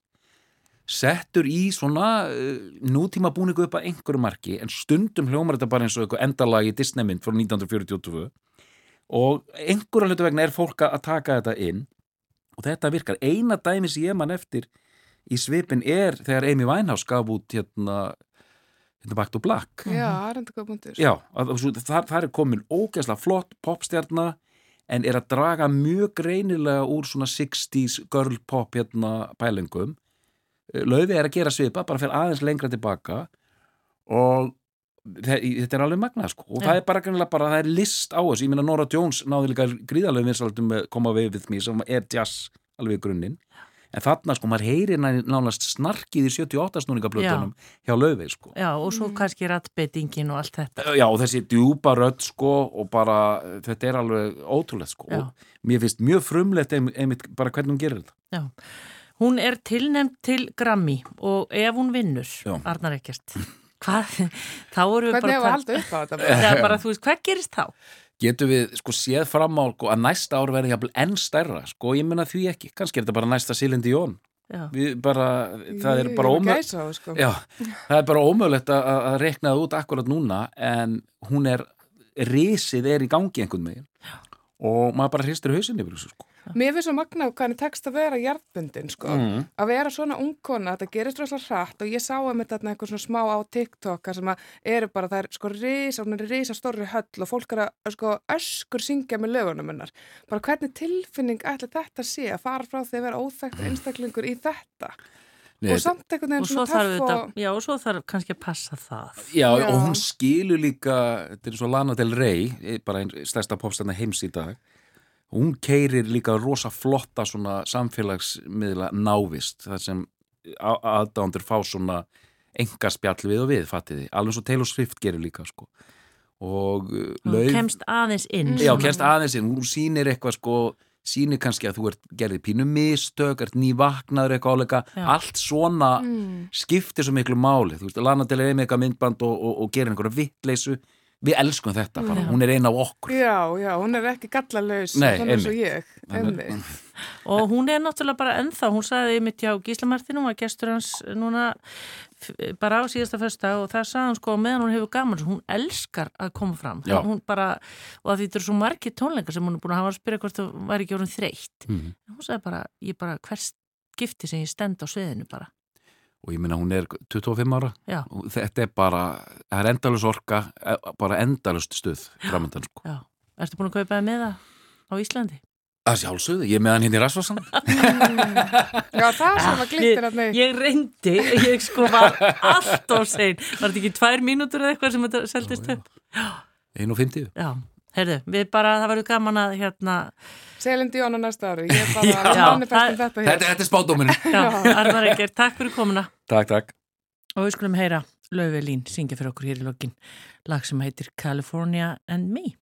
Speaker 7: settur í svona uh, nútíma búningu upp að einhverju marki en stundum hljómar þetta bara eins og eitthvað endalagi Disney mynd frá 1942 og einhverja hlutu vegna er fólk að taka þetta inn og þetta virkar. Eina dæmi sem ég mann eftir í svipin er þegar Amy Winehouse gaf út hérna, hérna Back to Black.
Speaker 3: Já, það er enda góð punktur.
Speaker 7: Já, það, það er komin ógeðslega flott popstjarnar en er að draga mjög greinilega úr svona 60's girl pop hérna pælingum. Lauði er að gera svipa, bara fyrir aðeins lengra tilbaka og þetta er alveg magnað sko og ja. það er bara kannilega bara, það er list á þessu ég minna Nora Jones náði líka gríðarlega vinsaldum með Koma Away With Me sem er jazz alveg í grunninn en þarna sko, maður heyrir nánast snarkið í 78 snúningablötunum hjá löfi sko.
Speaker 2: Já, og svo mm. kannski rattbeitingin og allt þetta.
Speaker 7: Já, og þessi djúpa rött sko og bara, þetta er alveg ótrúlega sko Já. og mér finnst mjög frumlegt einmitt bara hvernig hún gerir þetta.
Speaker 2: Já, hún er tilnæmt til Grammy og ef hún vinnur, Arnar Ekkert [laughs] Hvað? Þá
Speaker 3: eru við bara... Hvernig
Speaker 2: er bara, þú veist, hvað gerist þá?
Speaker 7: Getur við, sko, séð fram á sko, að næsta ár verði jafnvel enn stærra, sko, ég menna því ekki. Kannski er þetta bara næsta sílindi jón. Við bara, það er bara ómögulegt sko. Já, það er bara ómögulegt að, að rekna það út akkurat núna en hún er, risið er í gangi einhvern veginn og maður bara hristir hausinni yfir þessu, sko.
Speaker 3: Mér finnst svo magna hvernig tekst að vera hjartbundin sko, mm. að vera svona ungkona, þetta gerist rosalega hratt og ég sá að mitt þarna eitthvað svona smá á TikTok sem að eru bara, það er sko risa, risa stóri höll og fólk er að sko öskur syngja með lögunum hennar bara hvernig tilfinning ætla þetta sé að fara frá því að vera óþægt einstaklingur í þetta Nei, og samt einhvern veginn svona
Speaker 2: töff og... Já, og svo þarf kannski að passa það.
Speaker 7: Já, já. og hún skilur líka, þetta er svo Lana Del Rey, bara einn stærsta popstæna heims í dag, hún keirir líka rosa flotta svona samfélagsmiðla návist þar sem aðdándur fá svona enga spjall við og við, fattiði. Alveg svo Taylor Swift gerir líka sko. Og
Speaker 2: uh, laug... kemst aðeins inn
Speaker 7: já, kemst aðeins inn, hún sýnir eitthvað sko sýnir kannski að þú ert gerðið pínu mistök, ert nývaknaður eitthvað áleika, allt svona mm. skiptir svo miklu máli, þú veist, Lana Del Rey með eitthvað myndband og, og, og gerir einhverja vittleysu við elskum þetta bara, já. hún er eina af okkur
Speaker 3: Já, já, hún er ekki gallalauðs þannig eins og ég Enni.
Speaker 2: og hún er náttúrulega bara ennþá hún sagði mitt hjá Gíslamartinum að gestur hans núna bara á síðasta fyrsta og það sagði hann sko meðan hún hefur gaman, hún elskar að koma fram hún bara, og það þýttur svo margi tónleikar sem hún er búin að hafa að spyrja hvort það var ekki orðin þreytt mm. hún sagði bara, ég bara hvers gifti sem ég stend á sveðinu bara
Speaker 7: og ég minna hún er 25 ára. Já. og þetta er bara, það er endalus orka e, bara endalust stuð framöndan sko.
Speaker 2: Já, ertu búin að kaupa það með það á Íslandi?
Speaker 7: Það sjálfsögðu, ég er með hann hérna í Rasvarsan [laughs]
Speaker 3: Já, það er svona glittir að
Speaker 2: mig Ég reyndi, ég sko var allt á sein, var þetta ekki tvær mínútur eða eitthvað sem þetta seldist upp?
Speaker 7: Einu og fyndið
Speaker 2: Já
Speaker 8: Herðu, við bara, það verður gaman að hérna
Speaker 3: Selin Díón á næsta ári, ég er bara [laughs] að manifestum þetta hér.
Speaker 7: Þetta, þetta er spátuminn. [laughs]
Speaker 8: Já, Arnar Eger, takk fyrir komuna.
Speaker 7: Takk, takk.
Speaker 8: Og við skulum heyra Lauvi Lín syngja fyrir okkur hér í lokin lag sem heitir California and Me.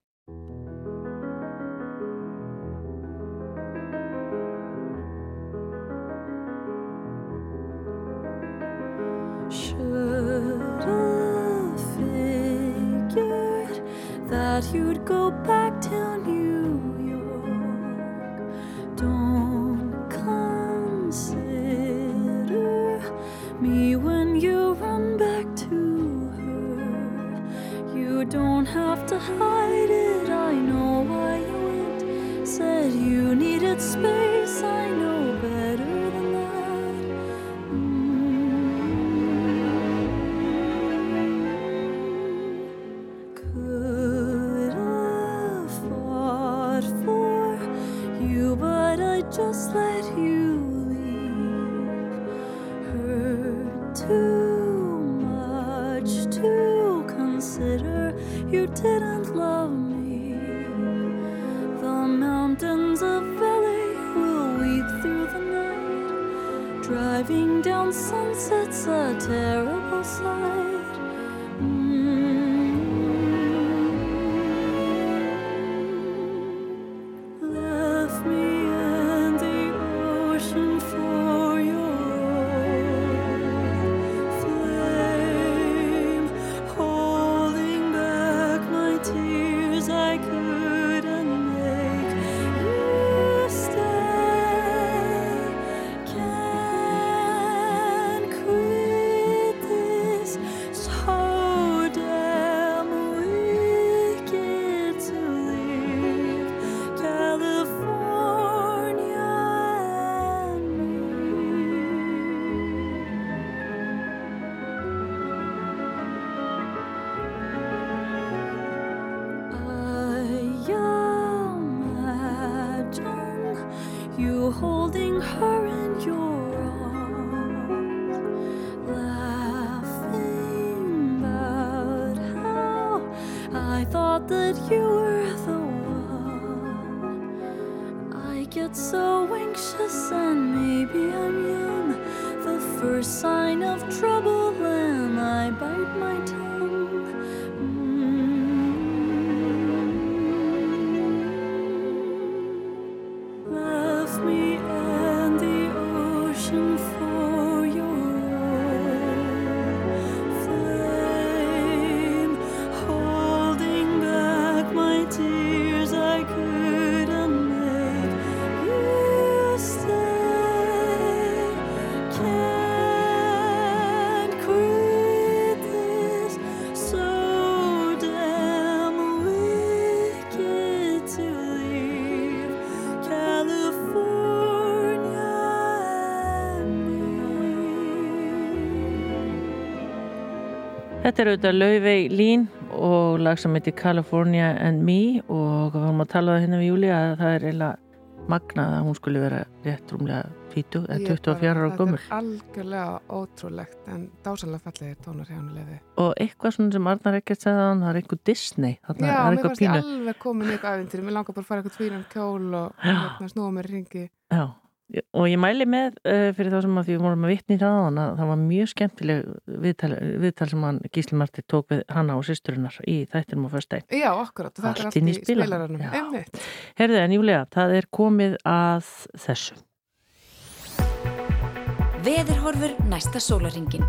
Speaker 8: Þetta er auðvitað Laufey Lín og lag sem heitir California and Me og við varum að tala það hérna við Júli að það er eiginlega magnað að hún skulle vera rétt rúmlega 20 eða
Speaker 3: Ég
Speaker 8: 24 ára gömul
Speaker 3: Þetta er algjörlega ótrúlegt en dásanlega fallegir tónar hjá henni lefi.
Speaker 8: og eitthvað svona sem Arnar ekkert segði að hann það er einhver Disney þarna
Speaker 3: Já,
Speaker 8: er
Speaker 3: mér
Speaker 8: eitthvað
Speaker 3: fannst ég alveg komin í eitthvað æfintýri. Mér langar bara að fara eitthvað tvíran kjól og hérna, snúa mér ringi.
Speaker 8: Já, og ég mæli með uh, fyrir þá sem að því við vorum að vitni í það að það var mjög skemmtileg viðtal, viðtal sem hann Gísli Marti tók við hanna og systurinnar í þættinum og föstæg.
Speaker 3: Já, akkurat. Þetta er
Speaker 8: Allt í.
Speaker 3: Einmitt.
Speaker 8: Herðu en Júlia, það er komið að þessu.
Speaker 9: Veðurhorfur næsta sólaringin.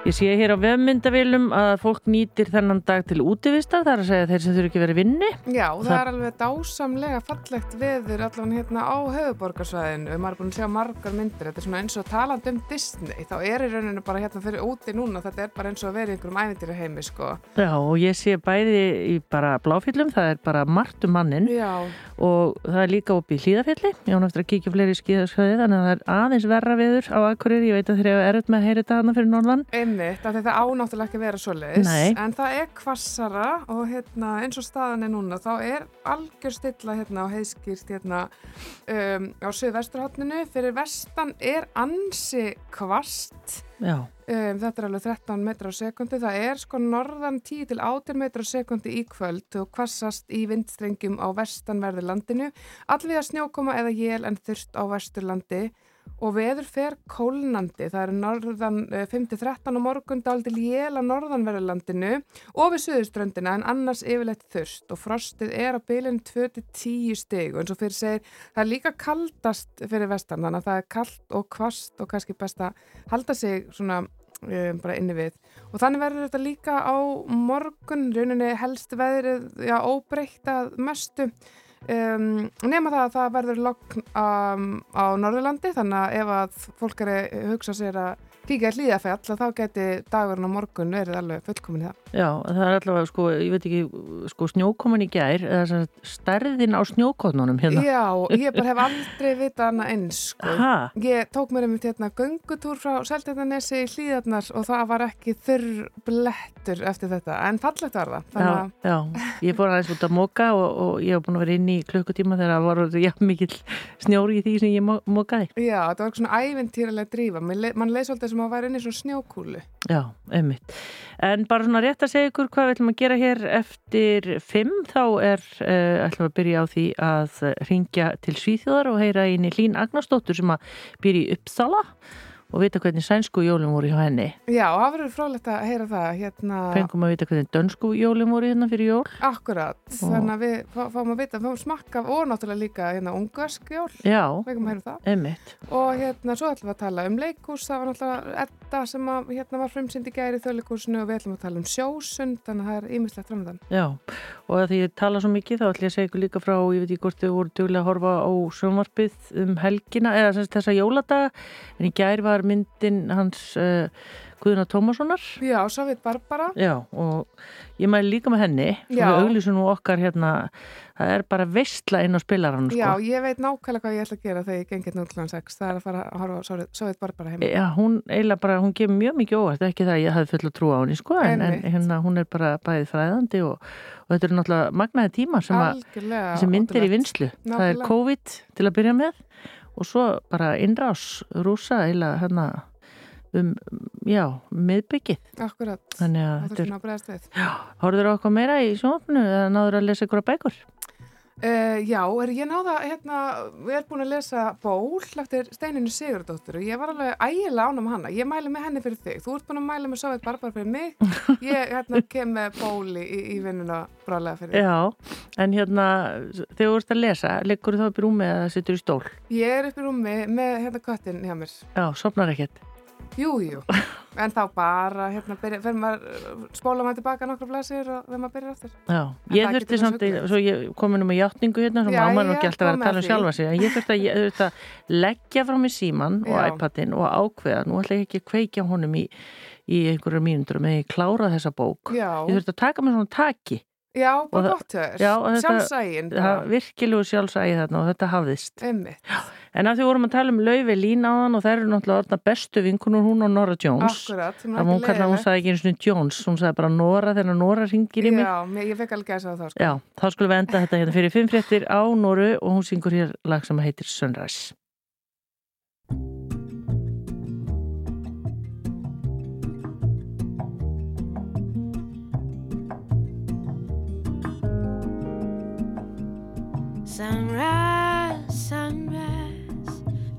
Speaker 8: Ég sé hér á vefmyndavilum að fólk nýtir þennan dag til útivistar, það er að segja þeir sem þurfi ekki verið vinni.
Speaker 3: Já, það,
Speaker 8: Það-
Speaker 3: er alveg dásamlega fallegt veður allan hérna á höfuborgarsvæðinu og maður er búin að sjá margar myndir þetta er svona eins og taland um Disney. Þá er í rauninu bara hérna fyrir úti núna þetta er bara eins og að vera í einhverjum ævindýri heimi sko.
Speaker 8: Já, og ég sé bæði í bara bláfyllum, það er bara margt um mannin
Speaker 3: Já,
Speaker 8: og það er líka upp í hlýðafjalli, ég án eftir að kíkja fleiri skíðarsvæði, þannig að þetta.
Speaker 3: Emmitt, það ánáttúrulega ekki að vera svo leiðis, en það er kvassara og hérna, eins og staðan er núna, þá er algjör stilla hérna á heiðskýrt hérna um, á söðvesturhóttinu, fyrir vestan er ansi kvast, um, þetta er alveg 13 metrar á sekundi, það er sko norðan 10 til 18 metrar á sekundi í kvöld og kvassast í vindstrengjum á vestanverðu landinu, allveg að snjókoma eða jél en þurft á vesturlandi og veður fer kólnandi, það eru norðan 5-13 eh, á morgun dáltil jél á norðanverðurlandinu og við suðuströndina en annars yfirleitt þurst og frostið er á bylinn 2-10 steg og eins og fyrir segir það er líka kaldast fyrir vestan þannig að það er kaldt og kvast og kannski best að halda sig svona um, bara inni við. Og þannig verður þetta líka á morgun, rauninni helst veðrið, já, óbreykt að mestu Um, nema það að það verður lokn um, á Norðurlandi þannig að ef að fólk er að hugsa sér að kíkja hlýðafell þá geti dagurinn á morgun verið alveg fullkomin það.
Speaker 2: Já, það er allavega sko, ég veit ekki, sko snjókomin í gær eða stærðin á snjókotnunum hérna.
Speaker 3: Já, ég bara hef aldrei vitað hana eins sko.
Speaker 2: Ha?
Speaker 3: Ég tók mér um hérna göngutúr frá Seltetanesi í hlýðarnar og það var ekki þurr blettur eftir þetta, en fallegt var það.
Speaker 2: Já, já, ég fór aðeins út að móka og, og ég hef búin að vera inn í klukkutíma þegar það var já, mikil snjóri í því sem ég mókaði.
Speaker 3: Já, svolítið sem að vera inn í svona snjókúlu.
Speaker 2: Já, einmitt. En bara svona rétt að segja ykkur hvað við ætlum að gera hér eftir fimm, þá er, uh, ætlum að byrja á því að ringja til Svíþjóðar og heyra inn í Lín Agnarsdóttur sem að byrja í Uppsala og vita hvernig sænsku jólum voru hjá henni.
Speaker 3: Já, það verður frólægt að heyra það. Hérna...
Speaker 2: Fengum að vita hvernig dönsku jólum voru hérna fyrir jól.
Speaker 3: Akkurat, og... þannig að við fá, fáum að vita, fáum smakka og náttúrulega líka hérna ungarsk jól.
Speaker 2: Já,
Speaker 3: einmitt. Og hérna svo ætlum við að tala um leikús, það var náttúrulega Edda sem að, hérna var frumsynd í gæri þjóðleikúsinu og við ætlum að tala um sjósund, þannig að það er ímislegt framðan.
Speaker 2: Já, og því ég tala svo mikið þá ætlum ég að var myndin hans uh, Guðuna Tómassonar.
Speaker 3: Já, Sávit Barbara.
Speaker 2: Já, og ég mæli líka með henni. Og við auglísum nú okkar hérna það er bara veistla inn á spilarann
Speaker 3: sko. Já, ég veit nákvæmlega hvað ég ætla að gera þegar ég gengir 0.6, það er að fara að horfa Sávit Barbara heima.
Speaker 2: Já, hún eiginlega bara, hún gefur mjög mikið óvært, ekki það að ég hafði full að trúa á henni sko, en, en hérna hún er bara bæðið fræðandi og, og þetta er náttúrulega magnaði tíma sem, að, sem myndir í vinslu, það er COVID til að byrja með og svo bara innrás rúsa eila hérna um, já, miðbyggið
Speaker 3: Akkurat,
Speaker 2: þannig að þetta er svona Hóruður á eitthvað meira í sjónfnu eða náður að lesa ykkur á bækur?
Speaker 3: Uh, já, er ég náða, hérna, við erum búin að lesa ból eftir Steininu Sigurdóttur og ég var alveg ægilega ánum hana, ég mæli með henni fyrir þig, þú ert búin að mæla með Sovjet Barbar fyrir mig, [laughs] ég hérna, kem með bóli í, í vinnuna brálega fyrir
Speaker 2: þig. Já, en hérna, þegar þú ert að lesa, leggur þú þá upp í rúmi eða sittur í stól?
Speaker 3: Ég er upp í rúmi með hérna köttin hjá mér.
Speaker 2: Já, sopnar ekkert?
Speaker 3: Jújú, jú. en þá bara hérna, fyrir maður spóla maður tilbaka nokkru flæsir og þegar maður byrjar aftur.
Speaker 2: Já, en ég þurfti samt, svo ég komin um að hjáttningu hérna, svo maður maður ekki alltaf að vera að tala um sjálfa sig, en ég þurfti að, ég, þurfti að leggja frá mig síman og iPadin og ákveða, nú ætla ég ekki að kveikja honum í, í einhverju mínundur með ég klára þessa bók,
Speaker 3: Já.
Speaker 2: ég þurfti að taka mig svona taki.
Speaker 3: Já, bara gott höfður, sjálfsægin
Speaker 2: Virkilegu sjálfsægi þarna og þetta hafðist.
Speaker 3: Einmitt.
Speaker 2: En að því vorum að tala um Lauvi Lín á þann og það eru náttúrulega bestu vinkunur hún og Nora Jones.
Speaker 3: Akkurat,
Speaker 2: hún, kalla, hún sagði ekki eins og Jones, hún sagði bara Nora þegar Nora ringir í mig.
Speaker 3: Já, ég fekk alveg að það sko.
Speaker 2: Já, þá skulum við enda þetta hérna fyrir fimm fréttir á Noru og hún syngur hér lag sem heitir Sunrise.
Speaker 10: Sunrise, sunrise,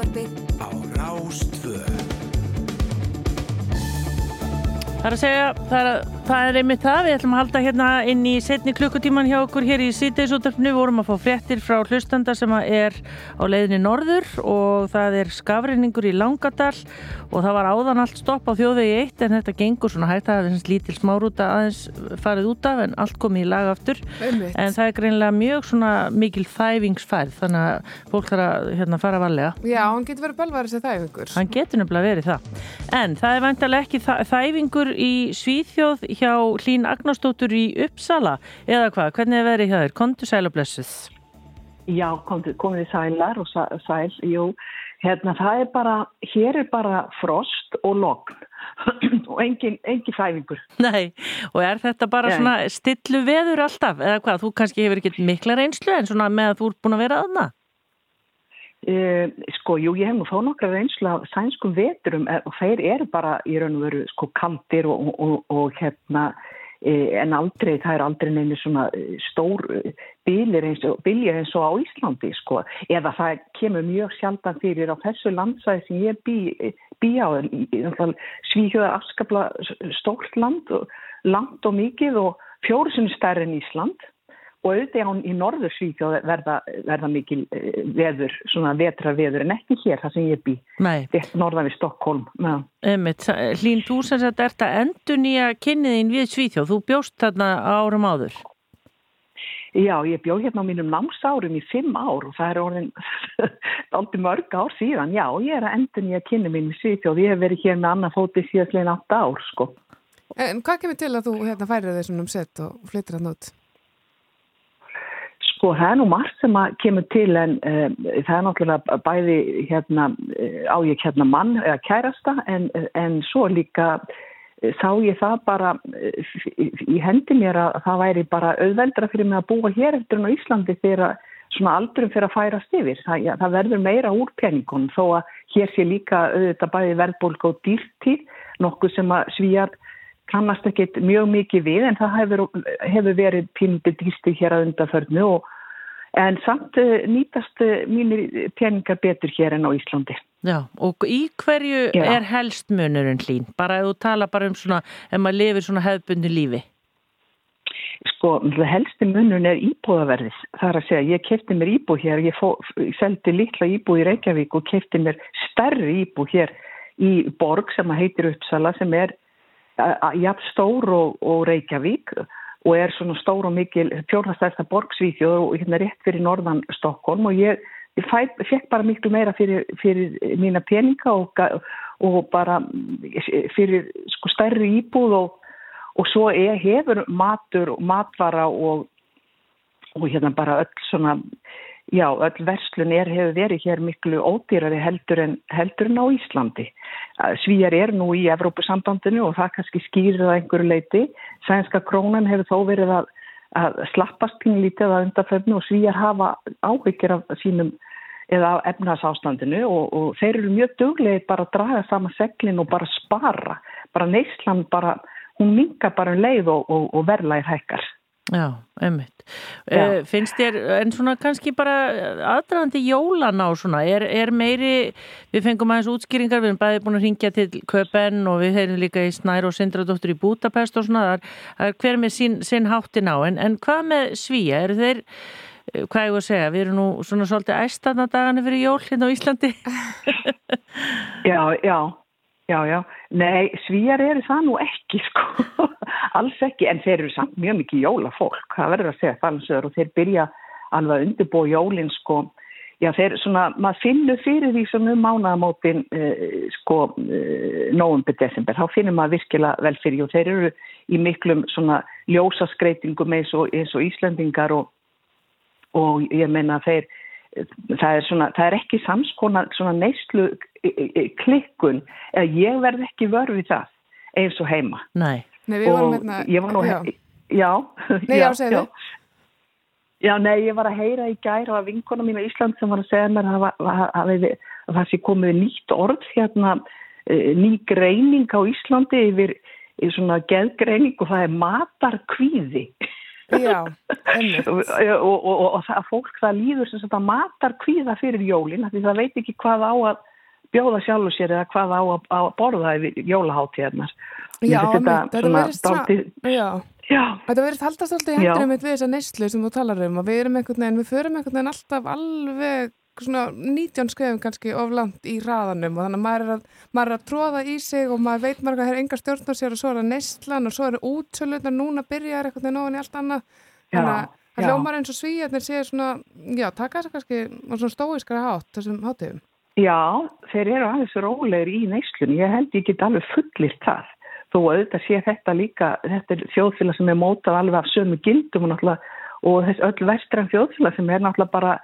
Speaker 9: Útvarpið
Speaker 1: Á Rástvöð
Speaker 2: Það er að segja, það er, það er einmitt það, við ætlum að halda hérna inn í setni klukkutíman hjá okkur hér í síðdeisúttarfnu, við vorum að fá fréttir frá hlustanda sem að er á leiðinni norður og það er skafreiningur í Langadal og það var áðan allt stopp á þjóðvegi eitt en þetta gengur svona hægt, það er lítil smárúta aðeins farið út af en allt komið í lag aftur,
Speaker 3: Einmitt.
Speaker 2: en það er greinlega mjög svona mikil þæfingsfærð, þannig að fólk þarf að hérna, fara varlega.
Speaker 3: Já, hann getur verið bölvarið það ykkur.
Speaker 2: Hann getur nefnilega verið það. En það er vantarlega ekki þa- þæfingur í Svíþjóð hjá Hlín Agnarsdóttur í Uppsala eða hvað? Hvernig er verið hjá þér? Kontu sælublessuð.
Speaker 11: Já, komið, komið sælar og sæ- sæl, jú, hérna það er bara, hér er bara frost og logn [clears throat] og engin, engin fæfingur.
Speaker 2: Nei, og er þetta bara
Speaker 11: Nei.
Speaker 2: svona stillu veður alltaf? Eða hvað? Þú kannski hefur ekki mikla reynslu en svona með að þú ert búin að vera aðna?
Speaker 11: E, sko, jú, ég hef nú þó nokkra reynslu af sænskum veturum eh, og þeir eru bara í raun og veru sko kaldir og, og, og hérna e, en aldrei, það er aldrei neinu svona eh, stór bilir eins og, eins og á Íslandi sko, eða það kemur mjög sjaldan fyrir á þessu landsæði sem ég bý, bý á svíhjóða afskapla stórt land, land og mikið og fjóru stærri en Ísland og auðvitað án í norður Svíþjóð verða, verða mikil eh, veður, svona vetra veður en ekki hér það sem ég bý, norðan við Stokkólm.
Speaker 2: Hlín, þú sem sagt ert að endur nýja kynniðin við Svíþjóð. Þú bjóst þarna árum áður.
Speaker 11: Já, ég bjó hérna á mínum námsárum í fimm ár og það er orðin [laughs] aldrei mörg ár síðan. Já, ég er að endur nýja kynni mín í Svíþjóð. Ég hef verið hér með annað fóti síðastlegin átta ár, sko.
Speaker 3: En hvað kemur til að þú hérna, færir þessum um sett og flyttir hann út?
Speaker 11: Sko, það er nú margt sem að kemur til en um, það er náttúrulega bæði hérna, eh, á ég hérna mann eða kærasta en, en svo líka sá ég það bara eh, í hendi mér að það væri bara auðveldra fyrir mig að búa hér eftir en á Íslandi þegar svona aldurum fyrir að færast yfir. Það, ja, það verður meira úr peningunum þó að hér sé líka auðvitað bæði verðbólk og dýrtíð, nokkuð sem að svíjar kannast ekkit mjög mikið við en það hefur, hefur verið pínlítið dýrstu hér að undarförnu og en samt uh, nýtast mínir peningar betur hér en á Íslandi.
Speaker 2: Já, og í hverju
Speaker 11: Já.
Speaker 2: er helst munurinn hlín? Bara ef þú tala bara um svona, ef maður lifir svona hefðbundi lífi.
Speaker 11: Sko, helsti munun er íbúðaverðis. Það er að segja, ég kefti mér íbú hér, ég, fó, seldi litla íbú í Reykjavík og kefti mér stærri íbú hér í borg sem að heitir Uppsala sem er jafn stór og, og Reykjavík og er svona stór og mikil fjórnastærsta borgsvíþjóð og hérna rétt fyrir norðan Stokkólm og ég, ég fæ, fekk bara miklu meira fyrir, fyrir mína peninga og, og bara fyrir sko stærri íbúð og, og svo er, hefur matur og matvara og, og hérna bara öll svona Já, öll verslun er, hefur verið hér miklu ódýrari heldur en, heldur en á Íslandi. Svíjar er nú í Evrópusambandinu og það kannski skýrir það einhverju leiti. Sænska krónan hefur þó verið að, að slappast pínlítið að undarföfnu og svíjar hafa áhyggjur af sínum eða af efnarsástandinu og, og þeir eru mjög duglegið bara að draga sama seglin og bara spara. Bara neyslan bara, hún mingar bara um leið og, og, og verlaðir hækkar.
Speaker 2: Já, einmitt. Uh, finnst þér, en svona kannski bara aðdraðandi jólan á svona, er, er meiri, við fengum aðeins útskýringar, við erum bæði búin að ringja til Köpen og við hefum líka í Snær og Sindradóttur í Budapest og svona, það er hver með sín, sín háttin á, en, en hvað með Svíja, eru þeir, eh, hvað ég voru að segja, við erum nú svona svolítið æstanna dagana fyrir jól hérna á Íslandi? [laughs]
Speaker 11: já, já. Já, já. Nei, svíjar eru það nú ekki, sko. [laughs] Alls ekki, en þeir eru samt mjög mikið jólafólk. Það verður að segja falansöður og þeir byrja alveg að undirbúa jólinn, sko. Já, þeir svona, maður finnur fyrir því svona um mánaðamótin, eh, sko, eh, nógumbyr desember. Þá finnur maður virkilega vel fyrir og þeir eru í miklum svona ljósaskreitingum eins og, eins og Íslandingar og, og ég menna þeir það er, svona, það er ekki samskona neyslu klikkun eða ég verð ekki vörð við það eins og heima.
Speaker 2: Nei,
Speaker 3: nei við varum hérna
Speaker 11: ég var nú já, já,
Speaker 3: nei, já, já, já.
Speaker 11: já, nei, ég var að heyra í gæra og að vinkona mín á Ísland sem var að segja mér að það sé komið nýtt orð hérna ný greining á Íslandi yfir svona geðgreining og það er matarkvíði
Speaker 3: Já,
Speaker 11: og, og, og, og það fólk það líður sem þetta matar kvíða fyrir jólin því það veit ekki hvað á að bjóða sjálfur sér eða hvað á að, að borða yfir jólaháttíðarnar
Speaker 3: Já, þetta, verðist dálti... Þetta verðist haldast alltaf í hendur með þessa neyslu sem þú talar um og við erum einhvern veginn, við förum einhvern veginn alltaf alveg svona 19 skrifum kannski oflant í raðanum og þannig að maður er að, maður er að tróða í sig og maður veit maður að það er enga stjórn á sér og svo er það neistlan og svo er það útsöluðnar núna byrjar eitthvað þegar nóðan í allt annað. Þannig að það hljómar eins og svíjarnir séu svona, já, taka þess að kannski svona stóiskara hátt þessum hátum
Speaker 11: Já, þeir eru aðeins rólegir í neistlun, ég held ég get alveg fullist það, þó að auðvitað sé þetta líka, þetta er þjóðfélag sem er mótað alveg af sömu gildum og, og þess öll vestræn þjóðfélag sem er náttúrulega bara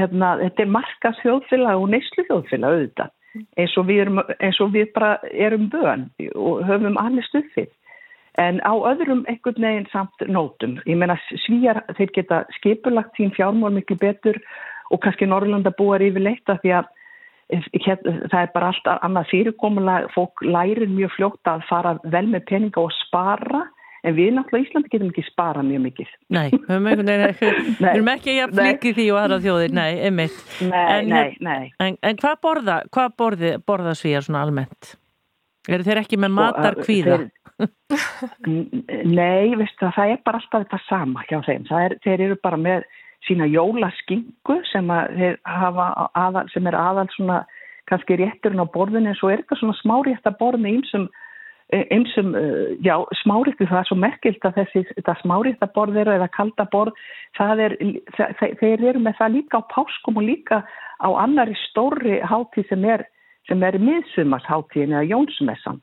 Speaker 11: hérna, þetta er markas þjóðfélag og neyslu þjóðfélag auðvitað. Eins og erum, eins og við bara erum bön og höfum allir stuðfið en á öðrum einhvern veginn samt nótum. Ég menna svíjar þeir geta skipulagt sín fjármál miklu betur og kannski Norrlanda búar yfirleitt að því að það er bara allt annað fyrirkomulega, fólk lærir mjög fljótt að fara vel með peninga og spara En við náttúrulega Íslandi getum ekki spara mjög mikið.
Speaker 2: Nei, við [laughs] erum ekki að flikki því og aðra þjóðir, nei, einmitt.
Speaker 11: Nei, en, nei, nei.
Speaker 2: En, en hvað borða, hvað borði, borða svíjar svona almennt? Er þeir ekki með matar kvíða? [laughs]
Speaker 11: nei, veistu það, það er bara alltaf þetta sama hjá þeim. Er, þeir eru bara með sína jólaskingu sem, aðal, sem er aðal svona kannski rétturinn á borðinu en svo er þetta svona smárétt að borða með einsum einsum, eh, já, smáriðtu það er svo merkilt að þessi, þetta smáriðtaborð eða kaldaborð, það er það, þeir eru með það líka á páskum og líka á annari stóri hátíð sem er sem er miðsumasháttíðin eða jónsmessan.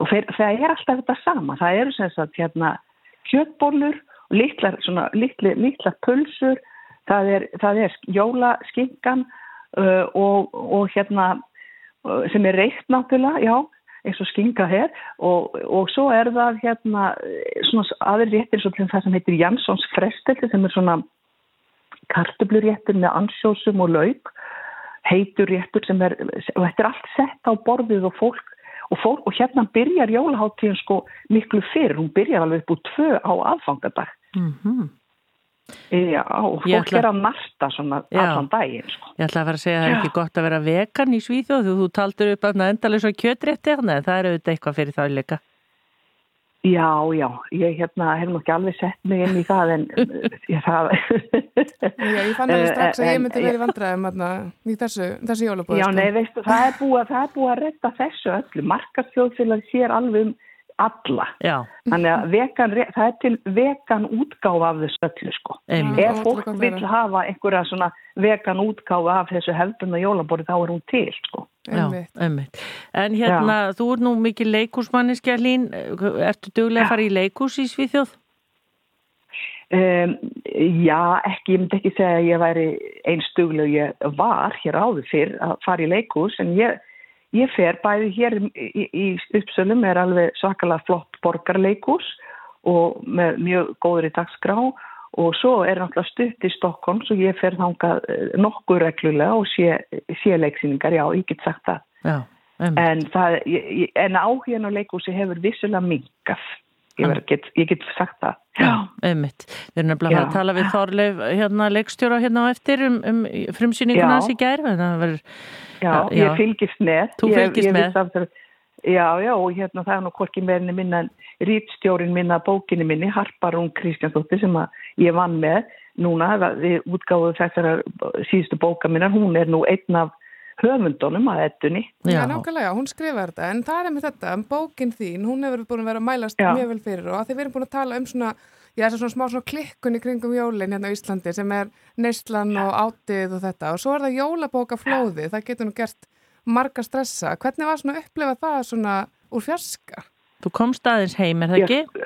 Speaker 11: Og þeir, það er alltaf þetta sama, það eru sem sagt hérna kjötbólur og litlar, svona, litli, litlar pulsur það er, það er jólaskinkan uh, og, og hérna sem er reikt náttúrulega, já eins og skinga hér og, og svo er það hérna svona aðri réttir svo til það sem heitir Janssons frestelti sem er svona kartubluréttur með ansjósum og lauk. Heitur réttur sem er og þetta er allt sett á borðið og fólk og, fólk, og hérna byrjar jólaháttíðin sko miklu fyrr, hún byrjar alveg upp úr tvö á aðfangadag.
Speaker 2: Mm -hmm.
Speaker 11: Já, og fólk ætla... er að narta svona allan daginn sko.
Speaker 2: Ég ætla að vera að segja að það er ekki gott að vera vegan í Svíþjóð þú, þú taldur upp að endalega svo kjötrétti það er auðvitað eitthvað fyrir þá líka
Speaker 11: Já, já ég hérna, hef nú ekki alveg sett mig inn í það en [laughs] ég það
Speaker 3: Já, ég fann alveg strax að ég myndi verið vandræðum í þessu, þessu jólabóð
Speaker 11: Já, sko. nei, veistu, það er búið, það er búið að retta þessu öllu markastjóðfélag sér alveg um alla.
Speaker 2: Já.
Speaker 11: Þannig að vegan, það er til vegan útgáfa af þessu öllu sko.
Speaker 2: Einmitt.
Speaker 11: Ef fólk vil hafa einhverja svona vegan útgáfa af þessu hefðbunda jólaborði þá er hún til sko.
Speaker 2: Já, einmitt. En hérna, Já. þú er nú mikið leikúsmanniski að lín, ertu duglega að fara í leikús í Svíþjóð?
Speaker 11: Um, já, ekki, ég myndi ekki segja að ég væri einstuglega ég var hér áður fyrr að fara í leikús en ég Ég fer bæði hér í, í Uppsölum er alveg svakalega flott borgarleikús og með mjög góður í dagskrá og svo er náttúrulega stutt í Stokkons og ég fer þangað eh, nokkuð reglulega og sé, sé leiksýningar, já, ég get sagt það.
Speaker 2: Já,
Speaker 11: en, það en áhugin og leikúsi hefur vissulega minkað. Ég, get, ég get sagt það.
Speaker 2: Já, einmitt. Við erum nefnilega að tala við Þorleif hérna, leikstjóra hérna á eftir um, um frumsýninguna gær.
Speaker 11: Verður, já, já, ég fylgist með.
Speaker 2: Þú fylgist ég, ég með.
Speaker 11: Já, já, og hérna það er nú hvorki meðinni minna rítstjórin minna bókinni minni, Harparún Kristjánsdóttir sem ég vann með núna, við útgáðu þessara síðustu bóka minna, hún er nú einn af höfundunum að ettunni.
Speaker 3: Já, Já nákvæmlega, hún skrifa þetta en það er með þetta, bókin þín hún hefur búin að vera að mælast Já. mjög vel fyrir og að þið verðum búin að tala um svona já, svona smá svona klikkun í kringum jólinn hérna á Íslandi sem er neistlan og átið og þetta og svo er það jólabóka flóði, það getur nú gert marga stressa. Hvernig var svona að upplefa það svona úr fjarska?
Speaker 2: Þú komst aðeins heim, er það ekki?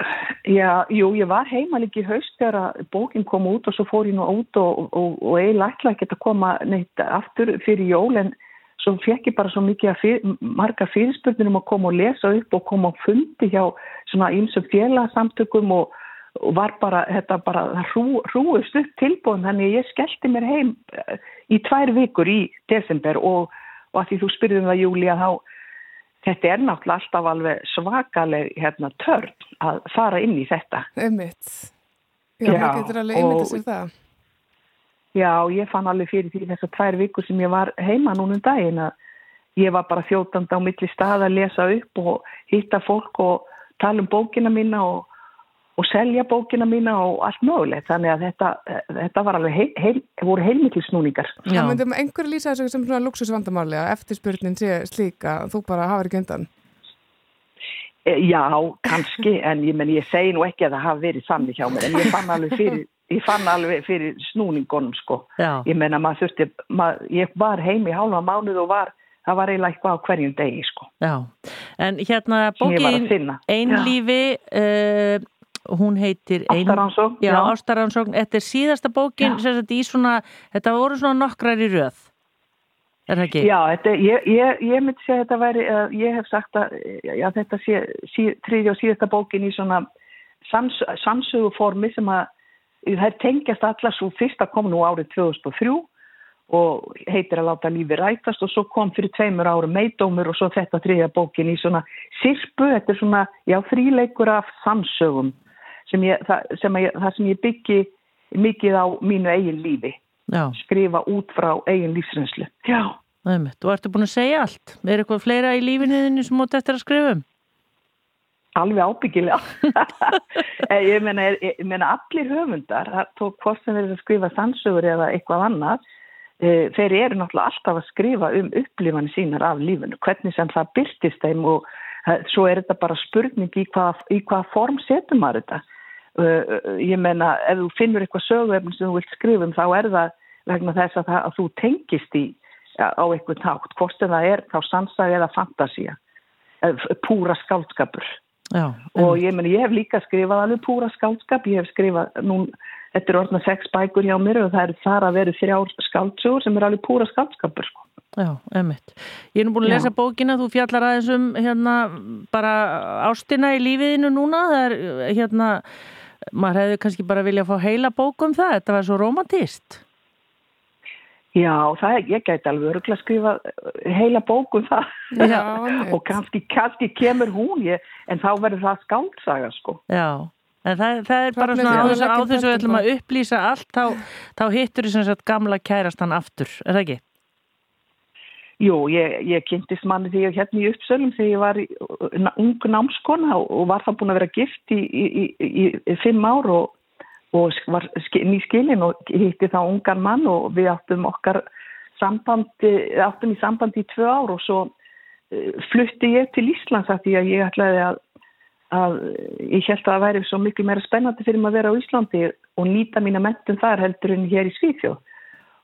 Speaker 11: Já, jú, ég var heima líka í haust þegar bókin kom út og svo fór ég nú út og, og, og eiginlega ætla ekki að koma neitt aftur fyrir jól en svo fekk ég bara svo mikið fyr, marga fyrirspurnir um að koma og lesa upp og koma og fundi hjá svona einsum félagsamtökum og, og var bara, þetta bara, hrú, hrúist upp tilbúin þannig ég skellti mér heim eh, í tvær vikur í desember og að því þú spyrðum það Júli að þá þetta er náttúrulega alltaf alveg svakaleg hérna, törn að fara inn í þetta.
Speaker 3: Ummitt. Já, það getur alveg einmitt sér það.
Speaker 11: Já, ég fann alveg fyrir því þessar tvær vikur sem ég var heima núnum daginn að ég var bara þjótandi á milli stað að lesa upp og hitta fólk og tala um bókina mína og og selja bókina mína og allt mögulegt. Þannig að þetta, þetta var alveg heil, heil, voru heilmikil snúningar.
Speaker 3: Það myndum einhverju lýsa þessu sem svona luxusvandamáli að eftirspurnin sé slíka þú bara hafið ekki undan
Speaker 11: e, Já, kannski [laughs] en ég, men, ég segi nú ekki að það hafi verið þannig hjá mér en ég fann alveg fyrir, fann alveg fyrir snúningunum sko.
Speaker 2: Já.
Speaker 11: ég menna maður þurfti mað, ég var heim í hálfa mánuð og var það var eiginlega eitthvað á hverjum degi sko.
Speaker 2: Já, en hérna bókin Einlífi uh, hún heitir
Speaker 11: Ástaransókn
Speaker 2: já, Ástaransókn, þetta er síðasta bókin svona, þetta voru svona nokkrar í röð. Er það ekki?
Speaker 11: Já, þetta, ég, ég, ég myndi segja að þetta væri ég hef sagt að já, þetta sé sí, tríði og síðasta bókin í svona sans, sansöguformi sem að það tengjast allar svo fyrst að kom nú árið 2003 og heitir að láta lífi rætast og svo kom fyrir tveimur árum meidómur og svo þetta þriðja bókin í svona sirpu, þetta er svona, já, þríleikur af samsögum sem ég, það, sem ég, það sem ég byggi mikið á mínu eigin lífi.
Speaker 2: Já.
Speaker 11: skrifa út frá eigin lífsreynslu. Já.
Speaker 2: Þú ertu búin að segja allt? Er eitthvað fleira í lífinniðinu sem mót eftir að skrifa um?
Speaker 11: Alveg ábyggilega. [laughs] Eh, ég, meina, ég meina allir höfundar tók hvort sem að skrifa sannsögur eða eitthvað annað e, þeir eru náttúrulega alltaf að skrifa um upplifanir sínar af lífinu hvernig sem það byrtist þeim og e, svo er þetta bara spurning í hvað, í hvað form setur maður þetta ég menna ef þú finnur eitthvað söguefn sem þú vilt skrifum þá er það vegna þess að, það, að þú tengist í á eitthvað tátt, hvort en það er þá sannsæði eða fantasía púra skáldskapur
Speaker 2: Já,
Speaker 11: og ég menna ég hef líka skrifað alveg púra skáldskap, ég hef skrifað nú, þetta er orðna sex bækur hjá mér og það er þar að veru þrjár skáldsögur sem er alveg púra skáldskapur sko.
Speaker 2: Já, emitt. Ég er nú búin að lesa Já. bókina, þú fjallar aðeins um hérna bara ástina í lífiðinu núna, það er hérna maður hefði kannski bara vilja að fá heila bókum það, þetta var svo romantist
Speaker 11: Já, það ég gæti alveg öruglega að skrifa eh, heila bókum það. Já, [laughs] og kannski, kannski kemur hún ég, en þá verður það skáltsaga sko.
Speaker 2: Já, en það, það er bara svona á þessu, á þessu við ætlum að upplýsa allt þá, þá hittur því gamla kærastan aftur, er það ekki?
Speaker 11: Jú, ég, ég kynntist manni því að hérna í uppsölum þegar ég var í, ung námskona og var það búin að vera gift í, í, í, fimm ár og, og var nýskilin og hitti þá ungan mann og við áttum okkar sambandi, áttum í sambandi í tvö ár og svo uh, flutti ég til Íslands að því að ég ætlaði að, að ég held að það væri svo miklu meira spennandi fyrir maður að vera á Íslandi og nýta mína mentum þar heldur en hér í Svíþjóð.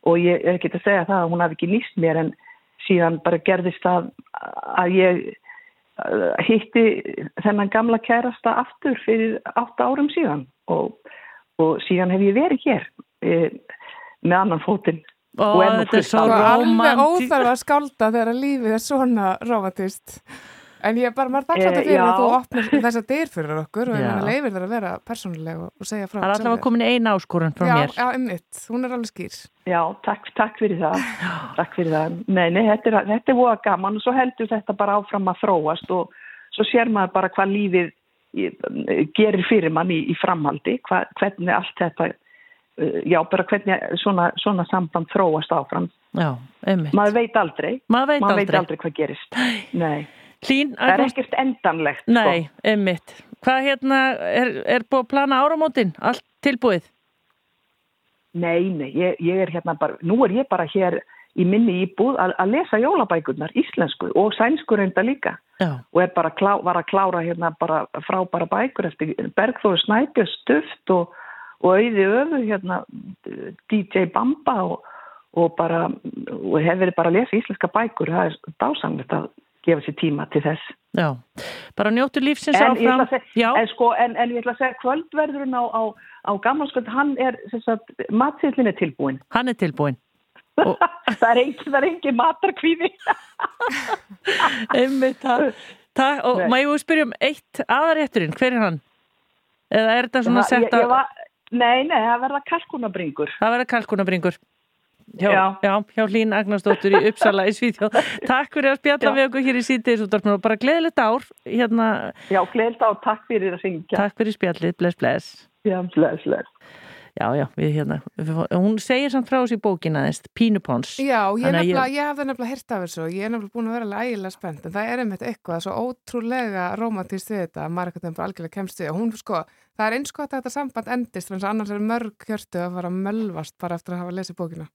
Speaker 11: Og ég er ekki að segja það að hún hafi ekki nýst mér en síðan bara gerðist það að ég hitti þennan gamla kærasta aftur fyrir 8 árum síðan. Og, og síðan hef ég verið hér e, með annan fótinn.
Speaker 2: Ó, þetta er svo romantíst
Speaker 3: Alveg óþarf að skálda þegar lífið er svona romantíst En ég er bara margt alltaf fyrir að þú opnir þessa dyr fyrir okkur og ég leifir þar að vera persónuleg og, segja frá.
Speaker 2: Það er alltaf að komin eina áskorun frá
Speaker 3: já,
Speaker 2: mér.
Speaker 3: Já, einmitt, hún er alveg skýr.
Speaker 11: Já, takk, takk fyrir það. [laughs] takk fyrir það. Nei, nei, þetta er, þetta er voða gaman og svo heldur þetta bara áfram að þróast og svo sér maður bara hvað lífið gerir fyrir mann í, í framhaldi, hva, hvernig allt þetta, já, bara hvernig svona, svona samband þróast áfram.
Speaker 2: Já, einmitt.
Speaker 11: Maður veit aldrei.
Speaker 2: Maður veit
Speaker 11: maður
Speaker 2: aldrei.
Speaker 11: veit aldrei hvað gerist. Nei.
Speaker 2: Hlín,
Speaker 11: það er ekkert endanlegt
Speaker 2: Nei, sko. einmitt Hvað hérna, er, er búið að plana áramótin? Allt tilbúið?
Speaker 11: Nei, nei, ég, ég er hérna bara nú er ég bara hér í minni íbúð að, að lesa jólabækurnar, íslensku og sænsku reynda líka
Speaker 2: Já.
Speaker 11: og er bara klá, var að klára hérna bara frábara bækur eftir Bergþóru Snæpjö Stuft og, og auði öfu hérna DJ Bamba og, og bara og hefur bara að lesa íslenska bækur það er dásamlegt að gefa sér tíma til þess.
Speaker 2: Já, bara njóttu lífsins
Speaker 11: en
Speaker 2: áfram.
Speaker 11: Segja, en, sko, en, en ég ætla að segja kvöldverðurinn á, á, á gammalskvöld, hann er, matsillin er tilbúin.
Speaker 2: Hann er tilbúin. [laughs]
Speaker 11: Og... það er engin, engin matarkvíði. [laughs]
Speaker 2: Einmitt það. það og Nei. maður spyrja um eitt aðarétturinn, hver er hann? Eða er þetta svona sett að...
Speaker 11: Nei, nei, það verða kalkunabringur.
Speaker 2: Það verða kalkunabringur. Hjá, já. já, hjá Hlín Agnarsdóttur í Uppsala í Svíþjóð. Takk fyrir að spjalla já. við okkur hér í sítiðis og bara gleðilegt ár. Hérna...
Speaker 11: Já, gleðilegt ár, takk fyrir að syngja.
Speaker 2: Takk fyrir spjallið, bless, bless.
Speaker 11: Já, bless, bless.
Speaker 2: Já, já, við hérna, hún segir samt frá þessi bókina þess, Pínupons.
Speaker 3: Já, ég, nefnilega, ég hafði nefnilega hirt af þessu og ég er nefnilega búin að vera ægilega spennt en það er einmitt eitthvað svo ótrúlega romantíst við þetta að eitthvað bara algjörlega kemst við og hún, sko, það er eins gott að þetta samband endist að annars er mörg hjörtu að fara að mölvast bara eftir að hafa lesið bókina.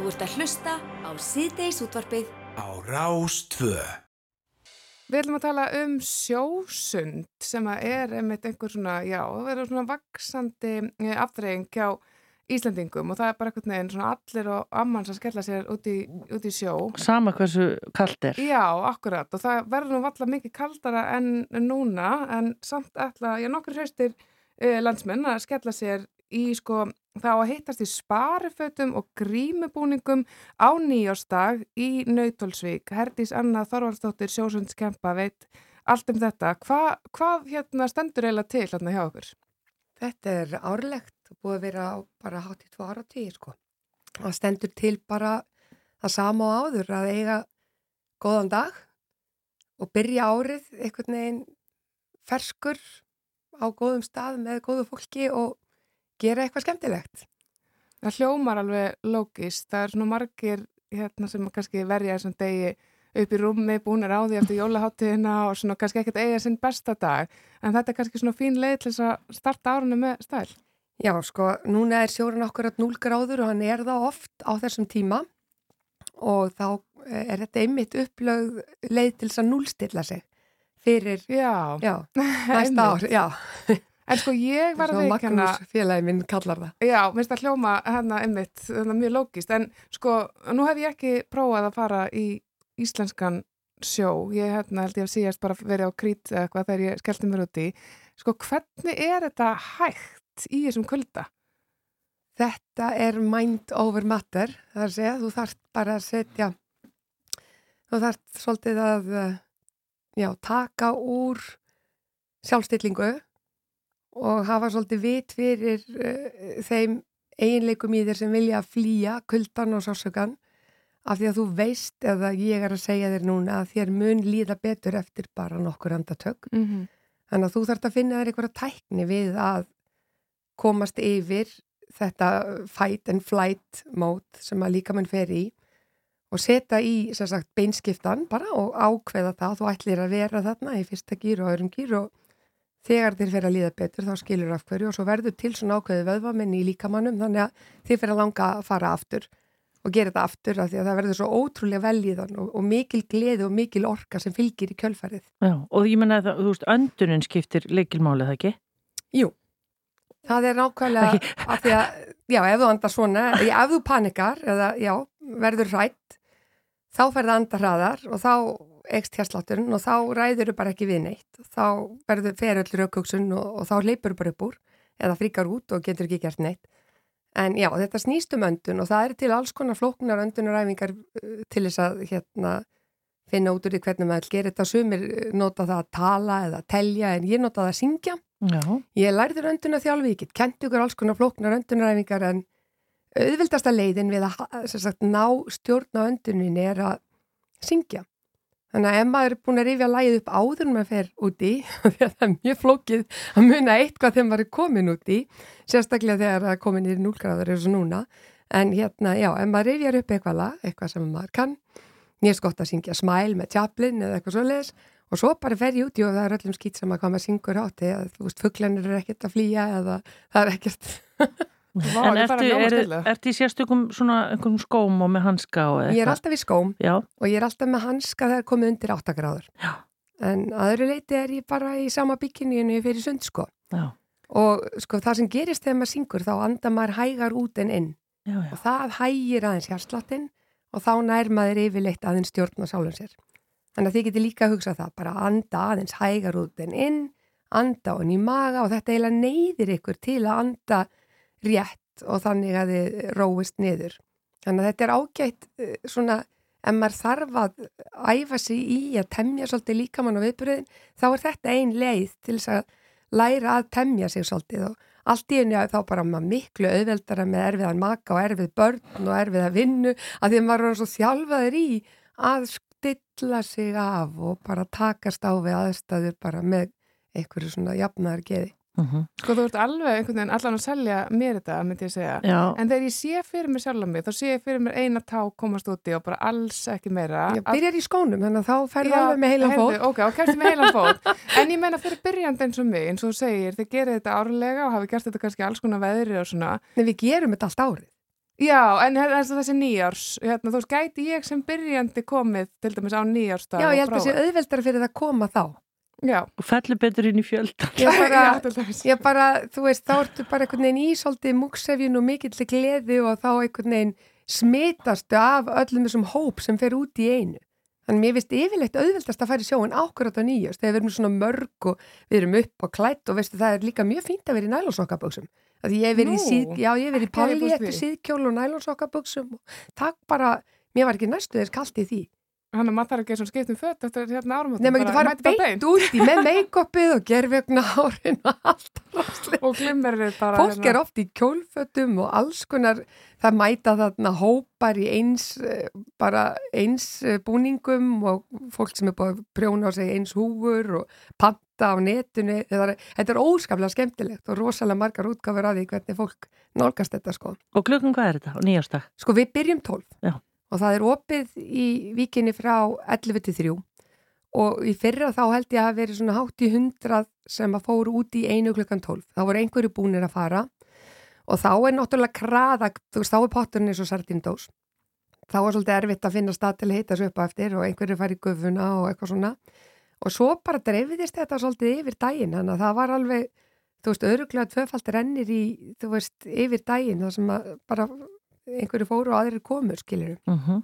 Speaker 9: Þú ert að hlusta á síðdeis útvarpið
Speaker 1: á Rás 2.
Speaker 3: Við ætlum að tala um sjósund sem að er einmitt einhver svona, já, það verður svona vaksandi eh, aftreying hjá Íslandingum og það er bara einhvern veginn svona allir og ammans að skella sér út í, út í sjó.
Speaker 2: Sama hversu kallt er.
Speaker 3: Já, akkurat og það verður nú valla mikið kaldara en núna en samt ætla, já, nokkur hraustir eh, landsmenn að skella sér í sko þá að hittast í sparifötum og grímubúningum á nýjórstag í Nautólsvík. Herdís Anna Þorvaldsdóttir sjósundskempa veit allt um þetta. Hva, hvað hérna stendur eiginlega til hérna hjá okkur?
Speaker 12: Þetta er árlegt og búið að vera bara hátt í tvo ára tíu sko. Það stendur til bara það sama á áður að eiga góðan dag og byrja árið einhvern veginn ferskur á góðum stað með góðu fólki og gera eitthvað skemmtilegt.
Speaker 3: Það hljómar alveg lógist. Það er svona margir hérna, sem kannski verja þessum degi upp í rúmi, búinir á því eftir jólaháttíðina og svona kannski ekkert eiga sinn besta dag. En þetta er kannski svona fín leið til þess að starta árunum með stæl.
Speaker 12: Já, sko, núna er sjóran okkur að 0 gráður og hann er það oft á þessum tíma og þá er þetta einmitt upplögð leið til þess að núlstilla sig fyrir
Speaker 3: já.
Speaker 12: Já, [laughs] næsta ár. Já,
Speaker 3: En sko ég var að
Speaker 12: veikana... Magnús félagi minn kallar það.
Speaker 3: Já, minnst að hljóma hérna einmitt, þetta er mjög lógist. En sko, nú hef ég ekki prófað að fara í íslenskan sjó. Ég hérna, held ég að síðast bara verið á krít eða eitthvað þegar ég skellti mér út í. Sko, hvernig er þetta hægt í þessum kulda?
Speaker 12: Þetta er mind over matter. Það er að segja, þú þarft bara að setja, þú þarft svolítið að, já, taka úr sjálfstillingu og hafa svolítið vit fyrir uh, þeim eiginleikum í þér sem vilja að flýja kuldan og sásökan af því að þú veist eða ég er að segja þér núna að þér mun líða betur eftir bara nokkur andatök mm -hmm. þannig að þú þarfst að finna þér einhverja tækni við að komast yfir þetta fight and flight mót sem að líka mann fer í og setja í sagt, beinskiptan bara og ákveða það. Þú ætlir að vera þarna í fyrsta gýr og öðrum gýr og þegar þér fer að líða betur þá skilur af hverju og svo verður til svona ákveði vöðvamenni í líkamannum þannig að þið fer að langa að fara aftur og gera þetta aftur af því að það verður svo ótrúlega velíðan og, og mikil gleði og mikil orka sem fylgir í kjölfarið.
Speaker 2: Já, og ég menna að þú veist, öndunin skiptir leikilmálið, ekki?
Speaker 12: Jú, það er nákvæmlega af því að, já, ef þú andar svona, ef þú panikar eða, já, verður rætt, þá ferða andar hraðar og þá ekst hérslátturinn og þá ræður þau bara ekki við neitt. Þá verður feröll raukugsun og, og þá leipur þau bara upp úr eða fríkar út og getur ekki gert neitt. En já, þetta snýst um öndun og það er til alls konar flóknar öndunaræfingar uh, til þess að hérna, finna út úr því hvernig maður gerir þetta. Sumir uh, nota það að tala eða að telja en ég nota það að syngja. Já. Ég lærður öndun að þjálfi, ég get kent ykkur alls konar flóknar öndunaræfingar en auðvildasta leiðin við að sagt, ná stjórn á öndunin er að syngja. Þannig að ef maður er búin að rifja lægið upp áður en maður fer úti, [laughs] því að það er mjög flókið að muna eitthvað þegar maður er komin úti, sérstaklega þegar það er komin í núlgráður eins og núna, en hérna, já, ef maður rifjar upp eitthvað lag, eitthvað sem maður kann, ég er skott að syngja smæl með tjaplin eða eitthvað svoleiðis, og svo bara fer ég úti og það er öllum skýt sem að hvað maður syngur átti, að þú veist, fugglanir er ekkert að flýja eða það er ekkert... [laughs]
Speaker 2: Vá, en ertu, er, ertu í sérstökum svona skóm og með hanska og eitthvað?
Speaker 12: Ég er alltaf í skóm Já. og ég er alltaf með hanska þegar komið undir 8 gráður. Já. En aðru leiti er ég bara í sama bygginni en ég fyrir sund sko. Já. Og sko það sem gerist þegar maður syngur þá andar maður hægar út en inn. Já, og það hægir aðeins hérslattinn og þá nær maður yfirleitt aðeins stjórn og sálun sér. Þannig að þið getur líka að hugsa það, bara anda aðeins hægar út en inn, anda og ný maga og þetta eiginlega neyðir ykkur til að anda rétt og þannig að þið róist niður. Þannig að þetta er ágætt eh, svona, ef maður þarf að æfa sig í að temja svolítið líkamann og viðbröðin, þá er þetta ein leið til þess að læra að temja sig svolítið og allt í henni að þá bara maður miklu auðveldara með erfiðan maka og erfið börn og erfið að vinnu að því maður er svo þjálfaður í að stilla sig af og bara takast á við aðstæður bara með einhverju svona jafnaðar geði.
Speaker 3: Mhm. -huh. Sko þú ert alveg einhvern veginn allan að selja mér þetta, myndi ég segja. Já. En þegar ég sé fyrir mér sjálf á mig, þá sé ég fyrir mér eina tá komast úti og bara alls ekki meira.
Speaker 12: Ég byrjar í skónum, þannig að þá ferðu alveg með heilan fót.
Speaker 3: Ok, og kemstu með heilan fót. [laughs] en ég meina fyrir byrjandi eins og mig, eins og þú segir, þið gerir þetta árlega og hafi gert þetta kannski alls konar veðri og svona.
Speaker 12: Nei, við gerum þetta allt árið.
Speaker 3: Já, en þessi nýjárs, hérna, þú veist, gæti ég sem byrjandi komið til dæmis á nýjársdag
Speaker 12: Já, ég held að það sé auðveldar fyrir það að koma þá.
Speaker 3: Já.
Speaker 2: Og fellur betur inn í fjöldan.
Speaker 12: Ég bara, [laughs] ég bara, þú veist, þá ertu bara einhvern veginn ísóldi múksefjun og mikill gleði og þá einhvern veginn smitastu af öllum þessum hóp sem fer út í einu. Þannig mér finnst yfirleitt auðveldast að fara í sjóun ákvörðat á nýjast þegar við erum svona mörg og við erum upp og klætt og veistu það er líka mjög fínt að vera í nælósokkaböksum. Því ég hef verið í, síð, já, ég hef verið í palli eftir síðkjól og nælónsokkaböksum og takk bara, mér var ekki næstu þess kallt í því.
Speaker 3: Þannig að maður þarf ekki svona skiptum fött eftir hérna árum.
Speaker 12: Nei, maður getur farið beint út í með make-upið og gerðvögna árin og allt.
Speaker 3: og glimmerið bara.
Speaker 12: Fólk hérna. er oft í kjólfötum og alls konar, það mæta þarna hópar í eins, bara eins búningum og fólk sem er búið að prjóna á sig eins húfur og panta á netinu. Þetta er óskaplega skemmtilegt og rosalega margar útgáfur að því hvernig fólk nálgast þetta sko.
Speaker 2: Og klukkan hvað er þetta á nýjástak?
Speaker 12: Sko við byrjum 12.
Speaker 2: Já
Speaker 12: og það er opið í vikinni frá 11-3 og í fyrra þá held ég að veri svona hátt í 100 sem að fóru út í einu klukkan 12 þá voru einhverju búinir að fara. Og þá er náttúrulega kraða þú veist þá er potturinn eins og sardindós þá er svolítið erfitt að finna stað til að heita svo upp á eftir og einhverju fari í gufuna og eitthvað svona. Og svo bara drefiðist þetta svolítið yfir daginn þannig að það var alveg þú veist, öruglega tvöfald rennir í þú veist, yfir daginn það sem bara einhverju fóru og aðrir komur, skilir
Speaker 2: uh -huh.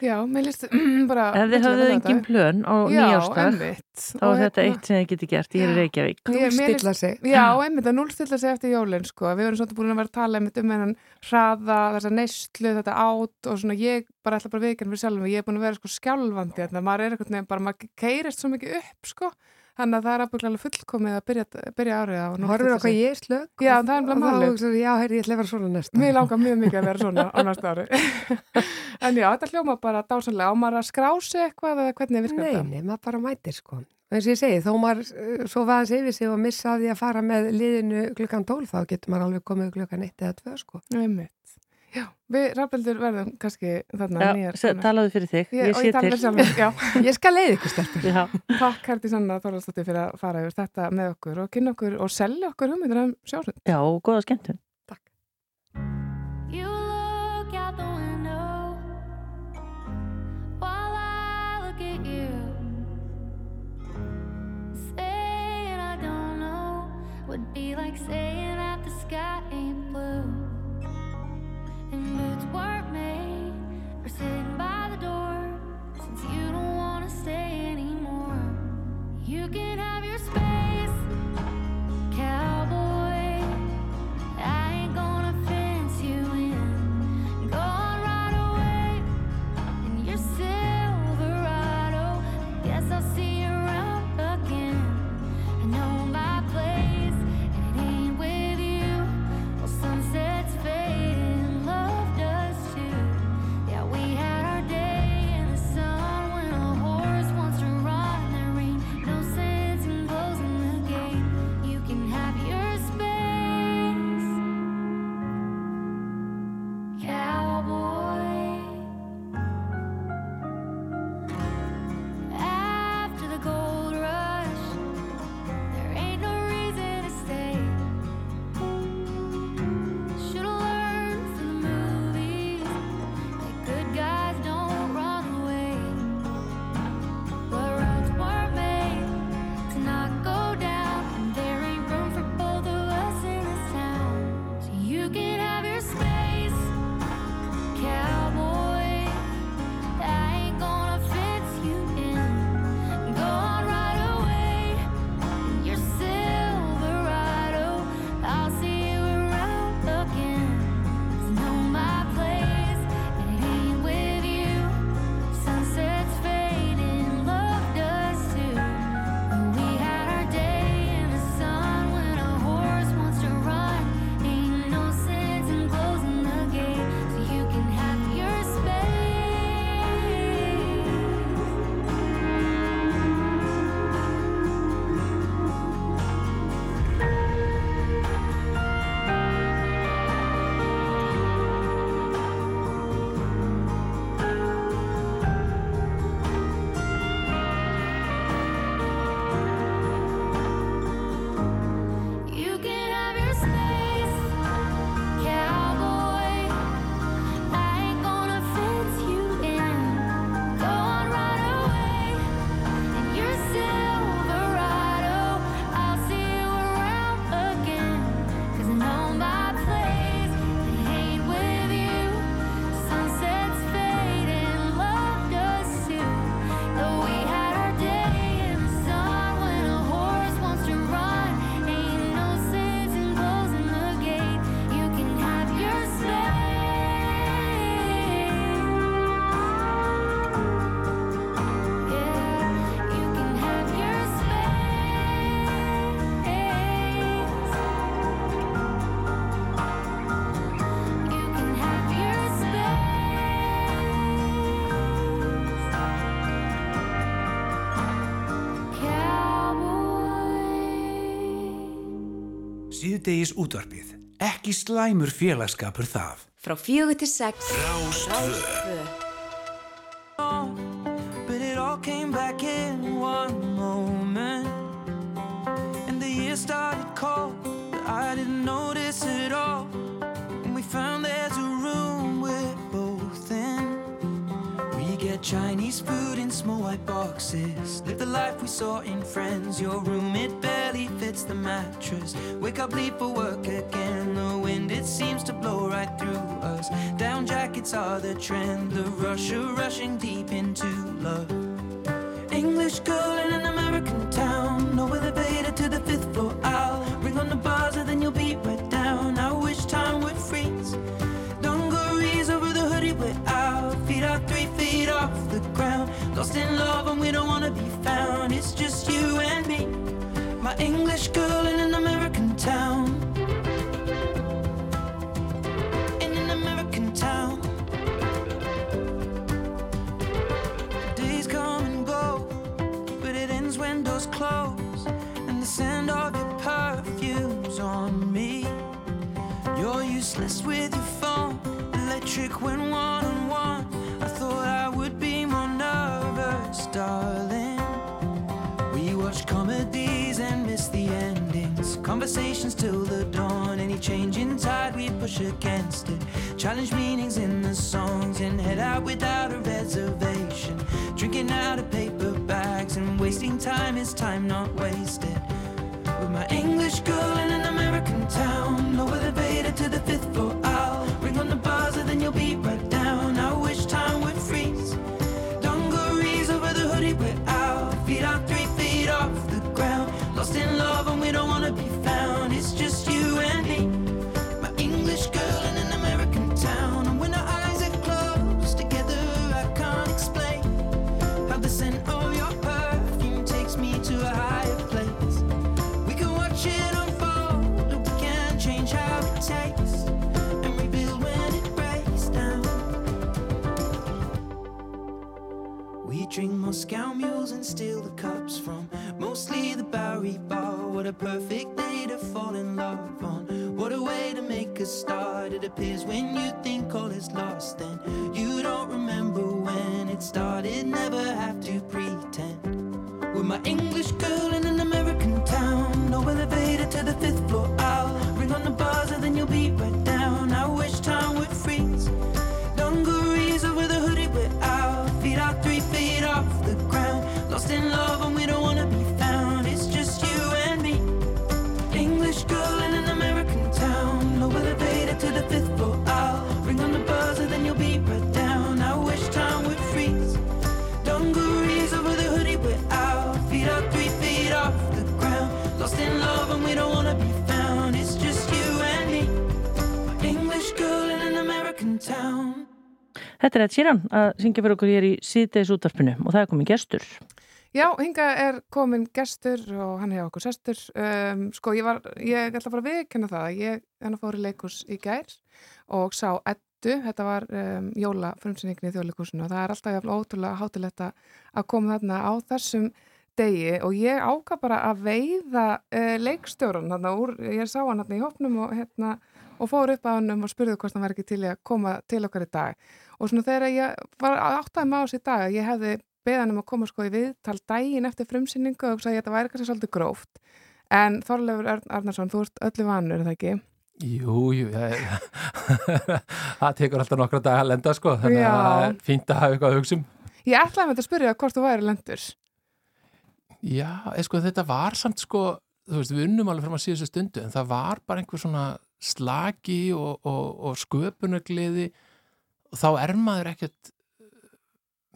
Speaker 3: Já, mér líst [clears throat] bara
Speaker 2: Ef þið hafðið engin plön á nýjástag þá er þetta
Speaker 3: hérna-
Speaker 2: eitt sem þið geti gert ég er Reykjavík
Speaker 12: Núlstilla sig.
Speaker 3: Já, einmitt að núlstilla sig eftir jólinn sko. við vorum svolítið búin að vera að tala einmitt um hennan hraða, þessa neyslu, þetta átt og svona ég bara ætla bara viðkjörn fyrir sjálfum ég er búin að vera sko skjálfandi þetta hérna. maður er eitthvað nefn bara, maður keirist svo mikið upp sko Þannig að það er afbygglega fullkomið að byrja, byrja árið á
Speaker 12: Horfur okkar ég slögg
Speaker 3: Já, það er umlað málið.
Speaker 12: Já, herri, ég ætla að vera svona næsta.
Speaker 3: Mér langar mjög mikið að vera svona á næsta ári. [laughs] En já, þetta hljóma bara dásanlega Á maður að skrási eitthvað eða hvernig virkar þetta?
Speaker 12: Nei, nei, maður bara mætir sko. Eins og ég segi, þó maður uh, svo vaðans yfir sig og missa því að fara með liðinu klukkan 12 þá getur maður alveg komið klukkan 1 eða 2 sko.
Speaker 3: Nei, Já, við rafbeldur verðum kannski þarna
Speaker 2: já,
Speaker 3: nýjar.
Speaker 2: Talaðu fyrir þig, ég,
Speaker 3: ég sé til. Sjálf, [laughs]
Speaker 12: ég skal leiði ykkur stelpur.
Speaker 3: Takk Herdi Sanna Þorvaldstóttir fyrir að fara yfir þetta með okkur og kynna okkur og selja okkur hugmyndir um sjásund.
Speaker 2: Já, og góða skemmtun.
Speaker 12: Takk.
Speaker 13: Would be like saying sitting by the door since you don't want to stay anymore. You can have
Speaker 1: Síðdegis útvarpið. Ekki slæmur félagskapur það.
Speaker 9: Frá fjögur til sex.
Speaker 1: Rástvö.
Speaker 14: But it all came back in one moment And the year started cold But I didn't notice it all And we found there's a room we're both in We get Chinese food in small white boxes Live the life we saw in Friends Your room, trend The rush of rushing deep into You're with your phone. Electric when one on one I thought I would be more nervous, darling. We watch comedies and miss the endings. Conversations till the dawn. Any change in tide we push against it. Challenge meanings in the songs And head out without a reservation. Drinking out of paper bags And wasting time is time not wasted. With my English girl town. No elevator to the fifth floor. I'll ring on the buzzer then you'll be right steal the cups from mostly the Bowery Bar. What a perfect day to fall in love on. What a way to make a start. It appears when you think all is lost, then you don't remember when it started. Never have to pretend. With my English girl in an American town, no elevator to the fifth floor. I'll ring on the buzzer, then you'll be right
Speaker 2: Þetta er Ed Sheeran að syngja fyrir okkur hér í síðdeis útvarpinu og það er komið gestur.
Speaker 3: Já, hinga er komin gestur og hann hefur okkur sestur. Um, sko, ég var, ég ætla bara að viðkenna það. Ég hennar fór í leikus í gær og sá Eddu, þetta var um, jóla frumsynninginni í þjóðleikúsinu og það er alltaf jafn ótrúlega hátilegt að koma þarna á þessum degi og ég ákvað bara að veiða uh, leikstjórun þarna úr, ég sá hann þarna í hópnum og hérna og fór upp að hann og spurði hvort hann var ekki til að koma til okkar í dag og svona þegar ég var áttaði á þessi dag ég hefði beðan um að koma sko í viðtal dægin eftir frumsýningu og sagði að þetta væri kannski svolítið gróft en Þorleifur Arnarsson, þú ert öllu vanur, er það ekki?
Speaker 15: Jú, jú, [laughs] það tekur alltaf nokkra dag að lenda sko, þannig að það er fínt að hafa eitthvað að hugsa um.
Speaker 3: Ég ætlaði með þetta að spyrja hvort þú væri lendur.
Speaker 15: Já, sko, þetta var samt sko, þú veist, við unnum alveg fram að síðustu stundu, en það var bara einhver svona slagi og, og, og sköpunagliði og þá er maður ekkert,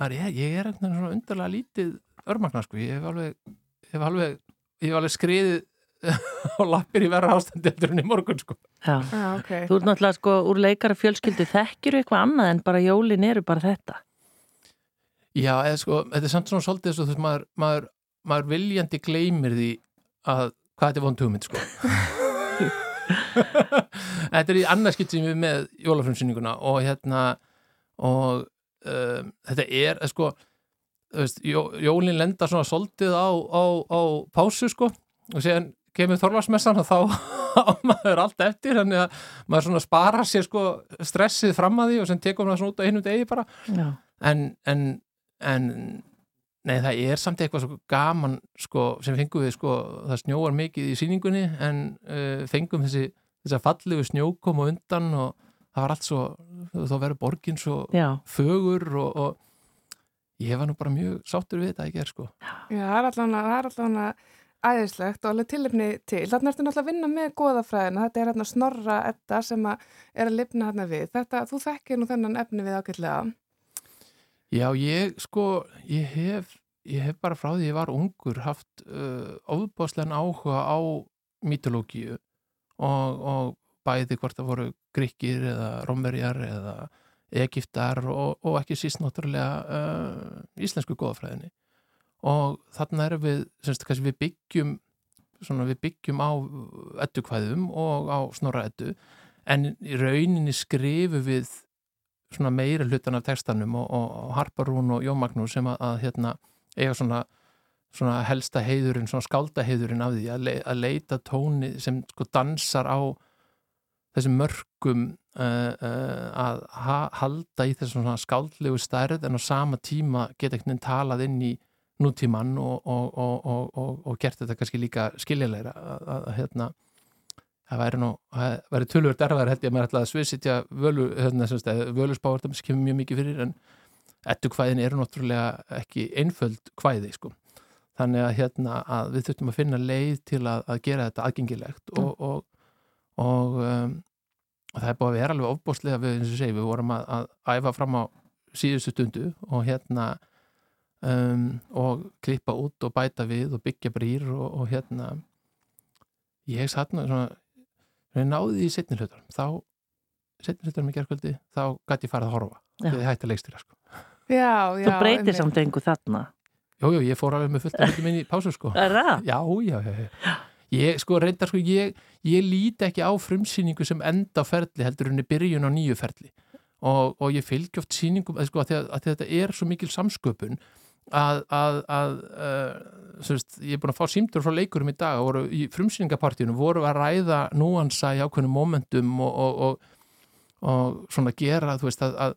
Speaker 15: maður, ég, ég er eitthvað svona undarlega lítið örmagnar sko, ég hef alveg, ég hef alveg, ég hef alveg skriðið [laughs] og lappir í verra ástandi eftir henni morgun sko.
Speaker 2: Já, ah, okay. þú ert náttúrulega sko úr leikara fjölskyldu þekkir eitthvað annað en bara jólin eru bara þetta.
Speaker 15: Já, eða sko, þetta er samt svona svolítið þess að þú veist, maður, maður, maður viljandi gleymir því að hvað þetta er von tugmynd sko. [laughs] [laughs] þetta er í annarskitt sem við með jólafrömsynninguna og hérna og um, þetta er, sko veist, jó, jólin lenda svona svolítið á, á, á pásu sko og séðan kemur Þorvarsmessan og þá [laughs] maður allt eftir þannig að maður svona spara sér sko stressið fram að því og sem tekum maður svona út á einum degi bara. En, en, en nei það er samt eitthvað svo gaman sko sem fengum við sko það snjóar mikið í síningunni en uh, fengum þessi þess að fallegu snjókom og undan og það var allt svo, þá verður borgin svo Já. fögur og, og ég var nú bara mjög sáttur við þetta ekki er sko.
Speaker 3: Já, það er allavega æðislegt og alveg tilipni til. Þannig ertu náttúrulega að vinna með goðafræðina, þetta er hérna snorra etta sem að er að lifna hérna við. Þetta, þú þekkir nú þennan efni við ákveðlega.
Speaker 15: Já, ég sko, ég hef, ég hef bara frá því ég var ungur haft uh, ofbáslegan áhuga á mítológíu og, og bæði hvort það voru gríkir eða romverjar eða egiptar og, og ekki síst náttúrulega uh, íslensku góðafræðinni og þarna erum við, semst, við byggjum svona, við byggjum á eddukvæðum og á snorra eddu en í rauninni skrifu við svona meira hlutan af textanum og, og, Harparún og Jómagnúr sem að, að hérna, eiga svona, svona helsta heiðurinn, svona skálda heiðurinn af því að, le, að leita tóni sem sko dansar á þessum mörgum uh, uh, að ha, halda í þessum skáldlegu stærð en á sama tíma geta einhvern veginn talað inn í nútíman og, og, og gert þetta kannski líka skiljulegra að hérna það væri nú, það væri tölvöld erfæðar held ég að maður ætlaði að sviðsitja völu, hérna, völusbáður sem kemur mjög mikið fyrir en ettu hvæðin eru náttúrulega ekki einföld hvæði sko þannig að hérna að við þurftum að finna leið til að, að gera þetta aðgengilegt og, mm. og, og, um, og það er búið að vera alveg ofbóstlega við eins og segi, við vorum að, að æfa fram á síðustu stundu og hérna um, og klippa út og bæta við og byggja brýr og, og hérna ég satt nú svona við náðum í setni hlutar þá setni hlutar með gerðkvöldi þá gæti ég farið að horfa. Þegar ég hætti að leikstýra sko.
Speaker 3: Já, já
Speaker 2: Þú breytir samt einhver þarna.
Speaker 15: Jújú, jú, ég fór alveg með fullt að hlutum inn í pásu sko.
Speaker 2: Er það?
Speaker 15: Já, já, já, já. Ég sko reyndar sko, ég, ég líti ekki á frumsýningu sem enda á ferli heldur henni byrjun á nýju ferli. Og, og ég sýningum að, að, að, veist, ég er búin að fá símtur frá leikurum í dag og í frumsýningapartíunum voru að ræða núansa í ákveðnum momentum og, og, og, og svona gera veist að, að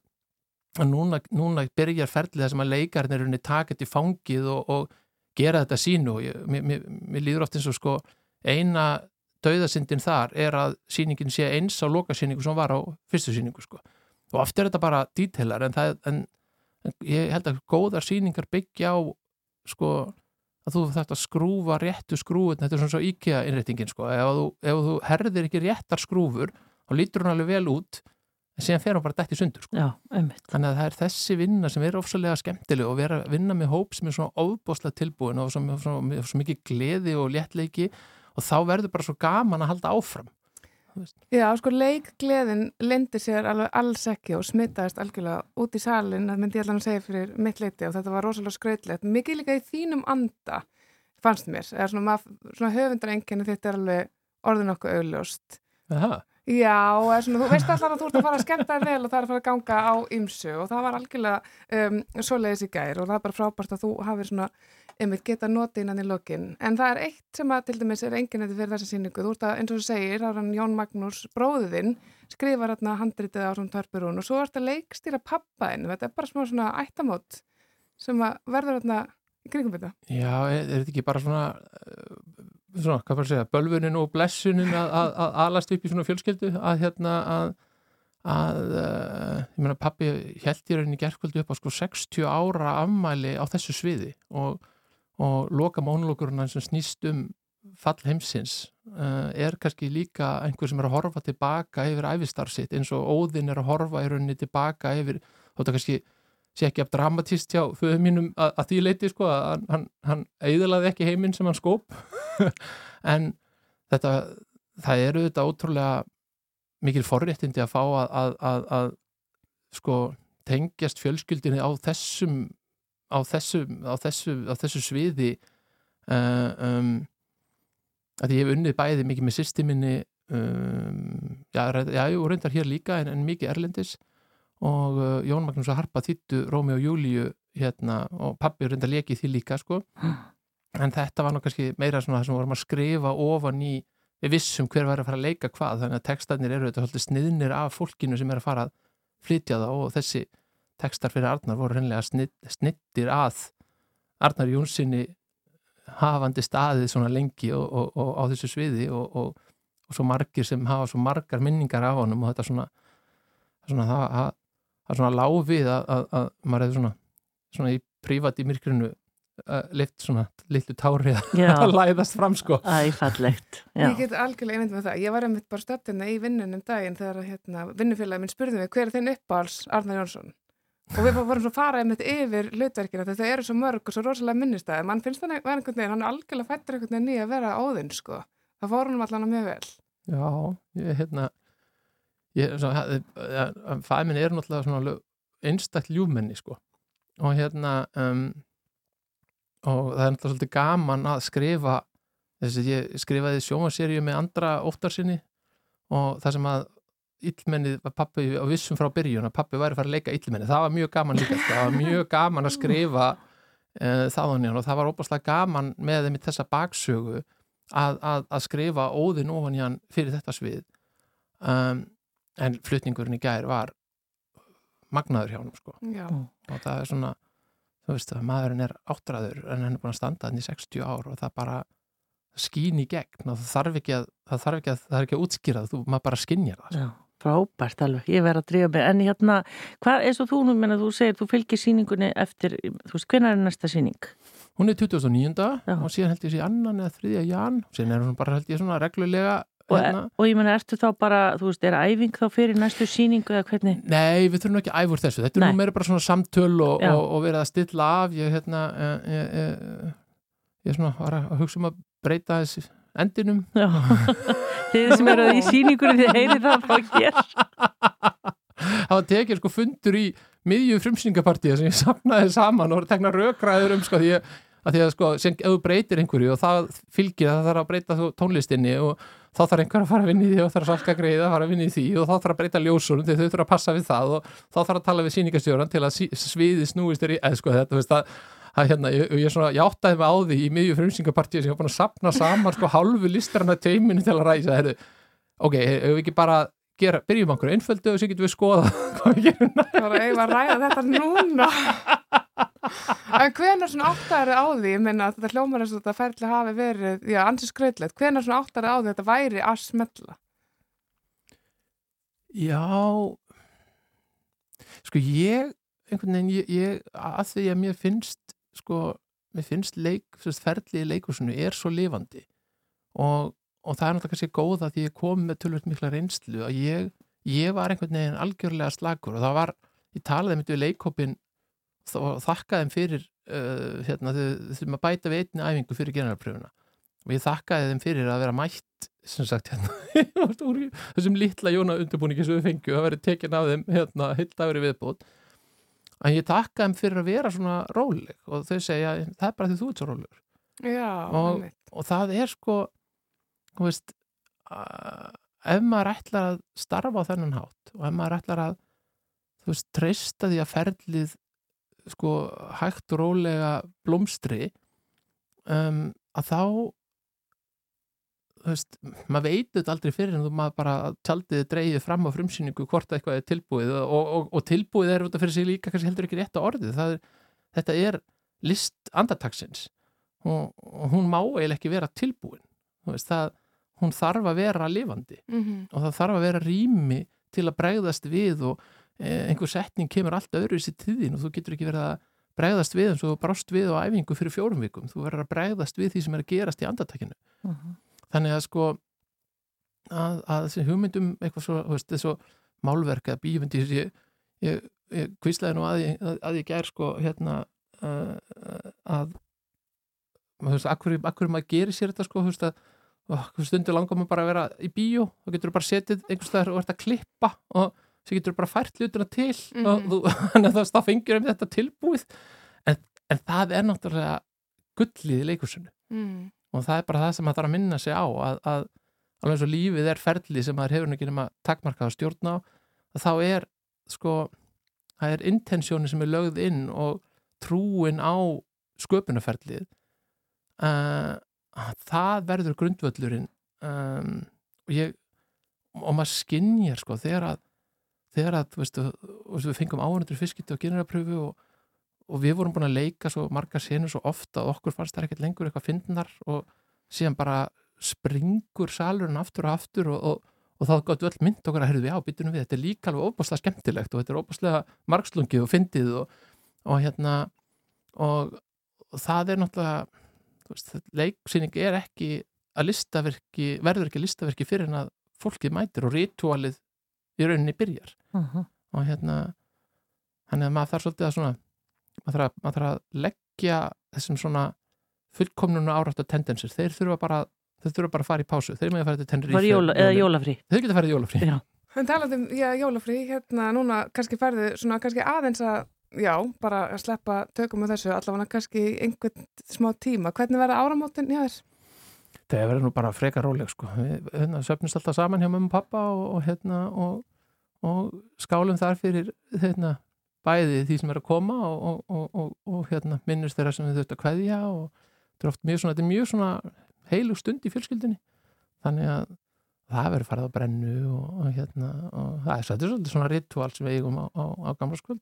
Speaker 15: núna, núna byrjar ferlið þess að leikarnir er unni taket í fangið og gera þetta sínu. Og mér, mér, mér líður oft eins og sko eina dauðasindin þar er að síningin sé eins á lokasíningu sem var á fyrstu síningu sko. Og oft er þetta bara dítelar en það en ég held að góðar síningar byggja á sko að þú þarft að skrúfa réttu skrúfun þetta er svona svo íkja innréttingin sko. Ef þú, ef þú herðir ekki réttar skrúfur þá lítur hún alveg vel út en síðan fer hún bara dætt í sundur sko.
Speaker 2: Já,
Speaker 15: þannig að það er þessi vinna sem er ofsalega skemmtileg og vera vinna með hóp sem er svona óbáslega tilbúin og svo, svo, svo mikið gleði og léttleiki og þá verður bara svo gaman að halda áfram
Speaker 3: Já, sko leikgleðin lendir sér alveg alls ekki og smittaðist algjörlega út í salin, það myndi ég alveg að segja fyrir mitt leiti og þetta var rosalega skrautlegt mikið líka í þínum anda fannst mér, eða svona, svona höfundarenginni þetta er alveg orðin okkur augljóst.
Speaker 15: Aha.
Speaker 3: Já, svona, þú veist allar að þú ert að fara að skemmta þér vel og það er að fara að ganga á ymsu og það var algjörlega um, svoleiðis í gær og það er bara frábært að þú hafið svona einmitt geta notið innan í lokin. En það er eitt sem að til dæmis er enginnætti fyrir þessa síningu, þú ert að eins og þú segir áran Jón Magnús bróðuðinn skrifar hérna handritið á svona törpurún og svo ert að leikstýra pappaðinn þetta er bara smá svona ættamót sem að verður hérna í kringum þetta.
Speaker 15: Já, er, er þetta ekki bara svona eh, svona, hvað bara segja, bölvunin og blessunin að, að, að alast upp í svona fjölskyldu? Að hérna að að, uh, ég meina pappi held ég rauninni gerðkvöldu upp á sko 60 ára afmæli á þessu sviði og og loka mónulókurinn sem snýst um fall heimsins uh, er kannski líka einhver sem er að horfa tilbaka yfir æfistarsitt eins og óðinn er að horfa í rauninni tilbaka yfir þótt að kannski sé ekki af dramatist hjá föðu mínum að, að því leiti sko að hann, hann eiðlaði ekki heiminn sem hann skóp. [laughs] En þetta það eru þetta ótrúlega mikil forréttindi að fá að, að, að sko tengjast fjölskyldinni á þessum á þessu, á þessu, á þessu sviði uh, um, að ég hef unnið bæði mikið með systeminni um, já, já, og reyndar hér líka en, en mikið erlendis og uh, Jón Magnús að harpa þýttu Rómi og Júliu hérna og pabbi reyndar lekið því líka sko. En þetta var kannski meira svona það sem vorum að skrifa ofan í við vissum hver var að fara að leika hvað þannig að textarnir eru þetta sniðnir af fólkinu sem er að fara að flytja það og þessi textar fyrir Arnar voru hennilega snið, snittir að Arnar Jónssoni hafandi staðið svona lengi og, og, og á þessu sviði og, og svo margir sem hafa svo margar minningar af honum og þetta svona, svona það, það, það svona láfið að, að, að maður hefði svona, svona í prívat í myrkrinu lift svona litlu tári að læðast fram sko.
Speaker 2: Æfallegt
Speaker 3: Ég get algjörlega einmitt með það. Ég var einmitt bara stöttina í vinnunum daginn þegar hérna, vinnufélagin spurði mig hver er þinn uppáhals Arnar Jónsson og við varum svo farað einmitt yfir hlutverkina þegar þau eru svo mörg og svo rosalega minnistæði mann finnst þannig einhvern veginn, hann er algjörlega fættur einhvern veginn í að vera áðinn sko. Það fór hann allan mjög vel.
Speaker 15: Já, ég hérna ég, fæmin er náttúrulega svona einstakl ljúmenni sko. Og hérna um, og það er náttúrulega svolítið gaman að skrifa þess að ég skrifaði sjómaserju með andra óttarsinni og það sem að illmennið var pappi á vissum frá byrjun að pappi væri að fara að leika illmennið, það var mjög gaman líka það var mjög gaman að skrifa uh, þáðan og það var óbúslega gaman með þeim í þessa baksögu að, að, að skrifa óðin ofan í hann fyrir þetta svið. Um, en flutningurinn í gær var magnaður hjá hann sko. og það er svona þú veist að maðurinn er áttræður en hann er búin að standa hann í 60 ár og það bara skýn í gegn og það þarf ekki að það þarf ekki að, það er ekki að útskýra það, þú maður bara skinnjar það.
Speaker 2: Já, frábært alveg, ég verð að drífa mig, en hérna hvað er svo þú nú, menna þú segir, þú fylgir síningunni eftir, þú veist, hvernig er næsta síning?
Speaker 15: Hún er 2009. Já. og síðan held ég sé annan eða þriðja jan, síðan er hún bara held ég svona reglulega
Speaker 2: Og, hérna. og ég menna, ertu þá bara, þú veist, er æfing þá fyrir næstu síningu eða hvernig?
Speaker 15: Nei, við þurfum ekki að æfur þessu, þetta Nei. er nú meira bara svona samtöl og, og, og verið að stilla af, ég, hérna, ég, ég, ég svona var að hugsa um að breyta þessi endinum. [laughs]
Speaker 2: Þeir sem eru í síningunni, þið heyri það þá hér.
Speaker 15: Það var tekið sko fundur í miðju frumsýningapartíða sem ég samnaði saman og tekna rökræður um sko því að því að sko, sem þú breytir einhverju og það fylgir að það þarf að breyta tónlistinni og þá þarf einhver að fara að vinna í því og þarf að salka greið að fara að vinna í því og þá þarf að breyta ljósunum því þau þurfa að passa við það og þá þarf að tala við síningastjóran til að sviði snúist er í, eða sko þetta, veist að að hérna, ég, ég, svona, ég áttaði mig á því í miðju frumsingapartíu sem ég var búin að sapna saman sko hálfu listarna teiminu til að ræsa heru, ok, hefur við ekki bara gera, byrjum okkur einföldu og svo getum við skoða [laughs] hvað við gerum
Speaker 3: næst? Það var eiginlega að ræða þetta núna. En hvenar svona áttari á því, ég minna að þetta hljómar eins og þetta ferli hafi verið, já, ansins gröðlegt, hvenar svona áttari á því þetta væri að smetla?
Speaker 15: Já, sko ég, einhvern veginn, ég, ég að því að mér finnst, sko, mér finnst leik, ferli í leikursunu er svo lifandi. Og, og það er náttúrulega kannski góða því ég kom með tölvöld mikla reynslu að ég, ég var einhvern veginn algjörlega slagur og það var, ég talaði með leikópin og þakkaði þeim fyrir uh, hérna, þau þurfum að bæta við einni æfingu fyrir generalpröfuna. Og ég þakkaði þeim fyrir að vera mætt sem sagt hérna [laughs] þessum litla jóna undirbúningi sem við fengjum að vera tekin af þeim hérna heilt afri viðbútt en ég þakkaði þeim fyrir að vera svona róleg og þau segja það er bara því þú ert svo rólegur.
Speaker 3: Já,
Speaker 15: og, og það er sko veist, uh, ef maður ætlar að starfa á þennan hátt og ef maður ætlar að þú veist, treysta því að ferlið sko hægt og rólega blómstri um, að þá þú veist, maður veit þetta aldrei fyrir en þú maður bara tjaldið dreyið fram á frumsýningu hvort eitthvað er tilbúið og, og, og tilbúið er af fyrir sig líka kannski heldur ekki rétt á orðið er, þetta er list andartagsins og, og hún má eiginlega ekki vera tilbúin veist, það, hún þarf að vera lifandi
Speaker 3: mm -hmm.
Speaker 15: og það þarf að vera rými til að bregðast við og Eh, einhver setning kemur allt öðru í sér tíðin og þú getur ekki verið að bregðast við eins og brást við á æfingu fyrir fjórum vikum þú verður að bregðast við því sem er að gerast í andartakinu
Speaker 2: uh -huh.
Speaker 15: Þannig að sko að, að þessi hugmyndum eitthvað svo, veist, þessu málverk eða bífundi ég, ég, ég kvíslaði nú að ég, að, ég ger sko hérna uh, að þú veist, akkur, akkur maður gerir sér þetta sko, þú veist að stundu langar maður bara að vera í bíó þá getur bara setið einhverstaðar og verður að klippa og sem getur bara fært hlutina til mm -hmm. og þú, [laughs] þannig að það fengjur um þetta tilbúið en, en það er náttúrulega gullið í leikursunu
Speaker 3: mm.
Speaker 15: Og það er bara það sem maður þarf að minna sig á að, að alveg eins og lífið er ferlið sem maður hefur ekki nema takkmarkað að stjórna á þá er sko það er intensjóni sem er lögð inn og trúin á sköpunaferlið uh, það verður grundvöllurinn um, og ég og maður skinnjar sko þegar að þegar að, þú veist, við fengum áhundur fiskiti og generapröfu og, og við vorum búin að leika svo marga senur svo ofta og okkur fannst það ekkert lengur eitthvað fyndnar og síðan bara springur salurinn aftur og aftur og, og, og þá gáttu öll mynd okkar að herðu við á byttunum við, þetta er líka alveg óbáslega skemmtilegt og þetta er óbáslega margslungið og fyndið og hérna og það er náttúrulega leiksýning er ekki að listaverki, verður ekki listaverki fyrir en að fólkið mætir og ritualið í rauninni byrjar uh -huh. og hérna þannig að maður þarf svolítið að svona maður þarf að, maður þarf að leggja þessum svona fullkomnunu áráttu tendensir, þeir þurfa bara þeir þurfa bara að fara í pásu, þeir með að fara til tenri
Speaker 2: jóla, eða jólafrí.
Speaker 15: Þeir geta að fara í jólafrí.
Speaker 2: Já.
Speaker 3: Við talaðum, já, jólafrí, hérna núna kannski færðu svona kannski aðeins að já, bara að sleppa tökum með þessu allavega kannski einhvern smá tíma. Hvernig verða áramótin hjá þér?
Speaker 15: Það verður nú bara freka róleg sko. Við hérna, söpnumst alltaf saman hjá mamma og pappa og, og hérna og, og skálum þar fyrir hérna bæði því sem er að koma og, og hérna minnust þeirra sem við þurftum að kveðja og er mjög svona, þetta er mjög svona heilu stund í fjölskyldinni þannig að það verður farið á brennu og hérna og það er svolítið svona ritual sem við eigum á, á, á gamla skuld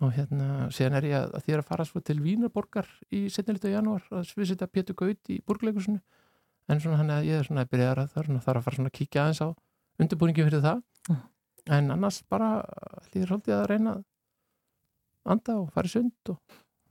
Speaker 15: og hérna síðan er ég að, því að fara svo til Vínarborgar í setnilegt á janúar að sviðsita Pétur Gaut í borgleikusinu en svona hann að ég er svona að byrja að það þarf að fara svona að kíkja aðeins á undirbúningi fyrir það. Mm. en annars bara líður svolítið að reyna að anda og fara í sund og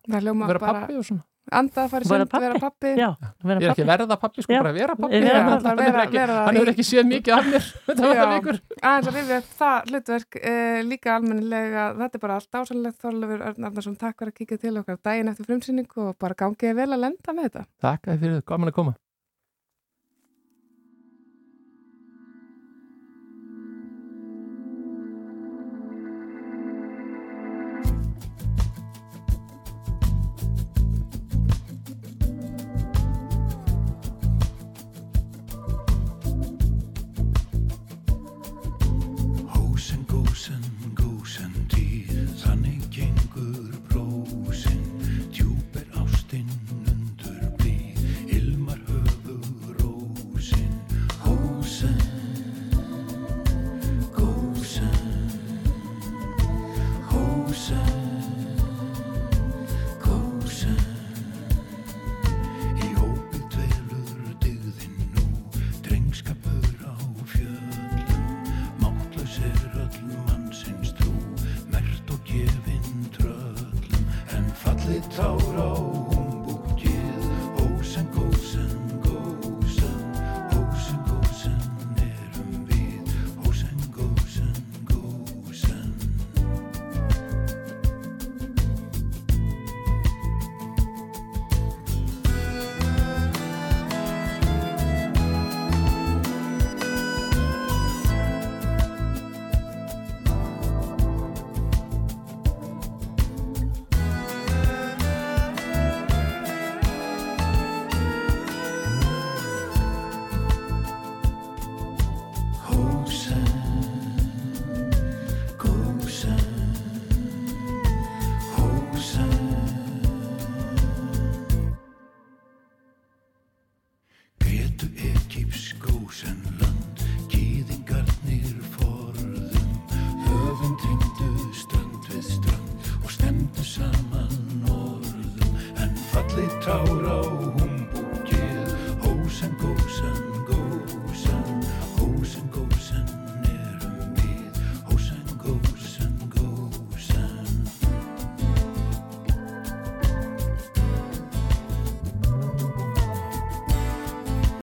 Speaker 15: vera pappi og svona.
Speaker 3: anda að fara í sund, vera pappi
Speaker 2: Já,
Speaker 15: vera ég er ekki verða pappi, sko, já. bara vera pappi vera, hann, hann, vera, ekki, hann hefur ekki séð mikið af mér þetta var það vikur.
Speaker 3: Aðeins að það hlutverk eh, líka almennilega þetta er bara allt ásannlegt Þorlefur Arnarsson, takk fyrir að kíkja til okkar daginn eftir frumsýningu og bara gangið vel að lenda með þetta.
Speaker 15: Takk fyrir, gaman að koma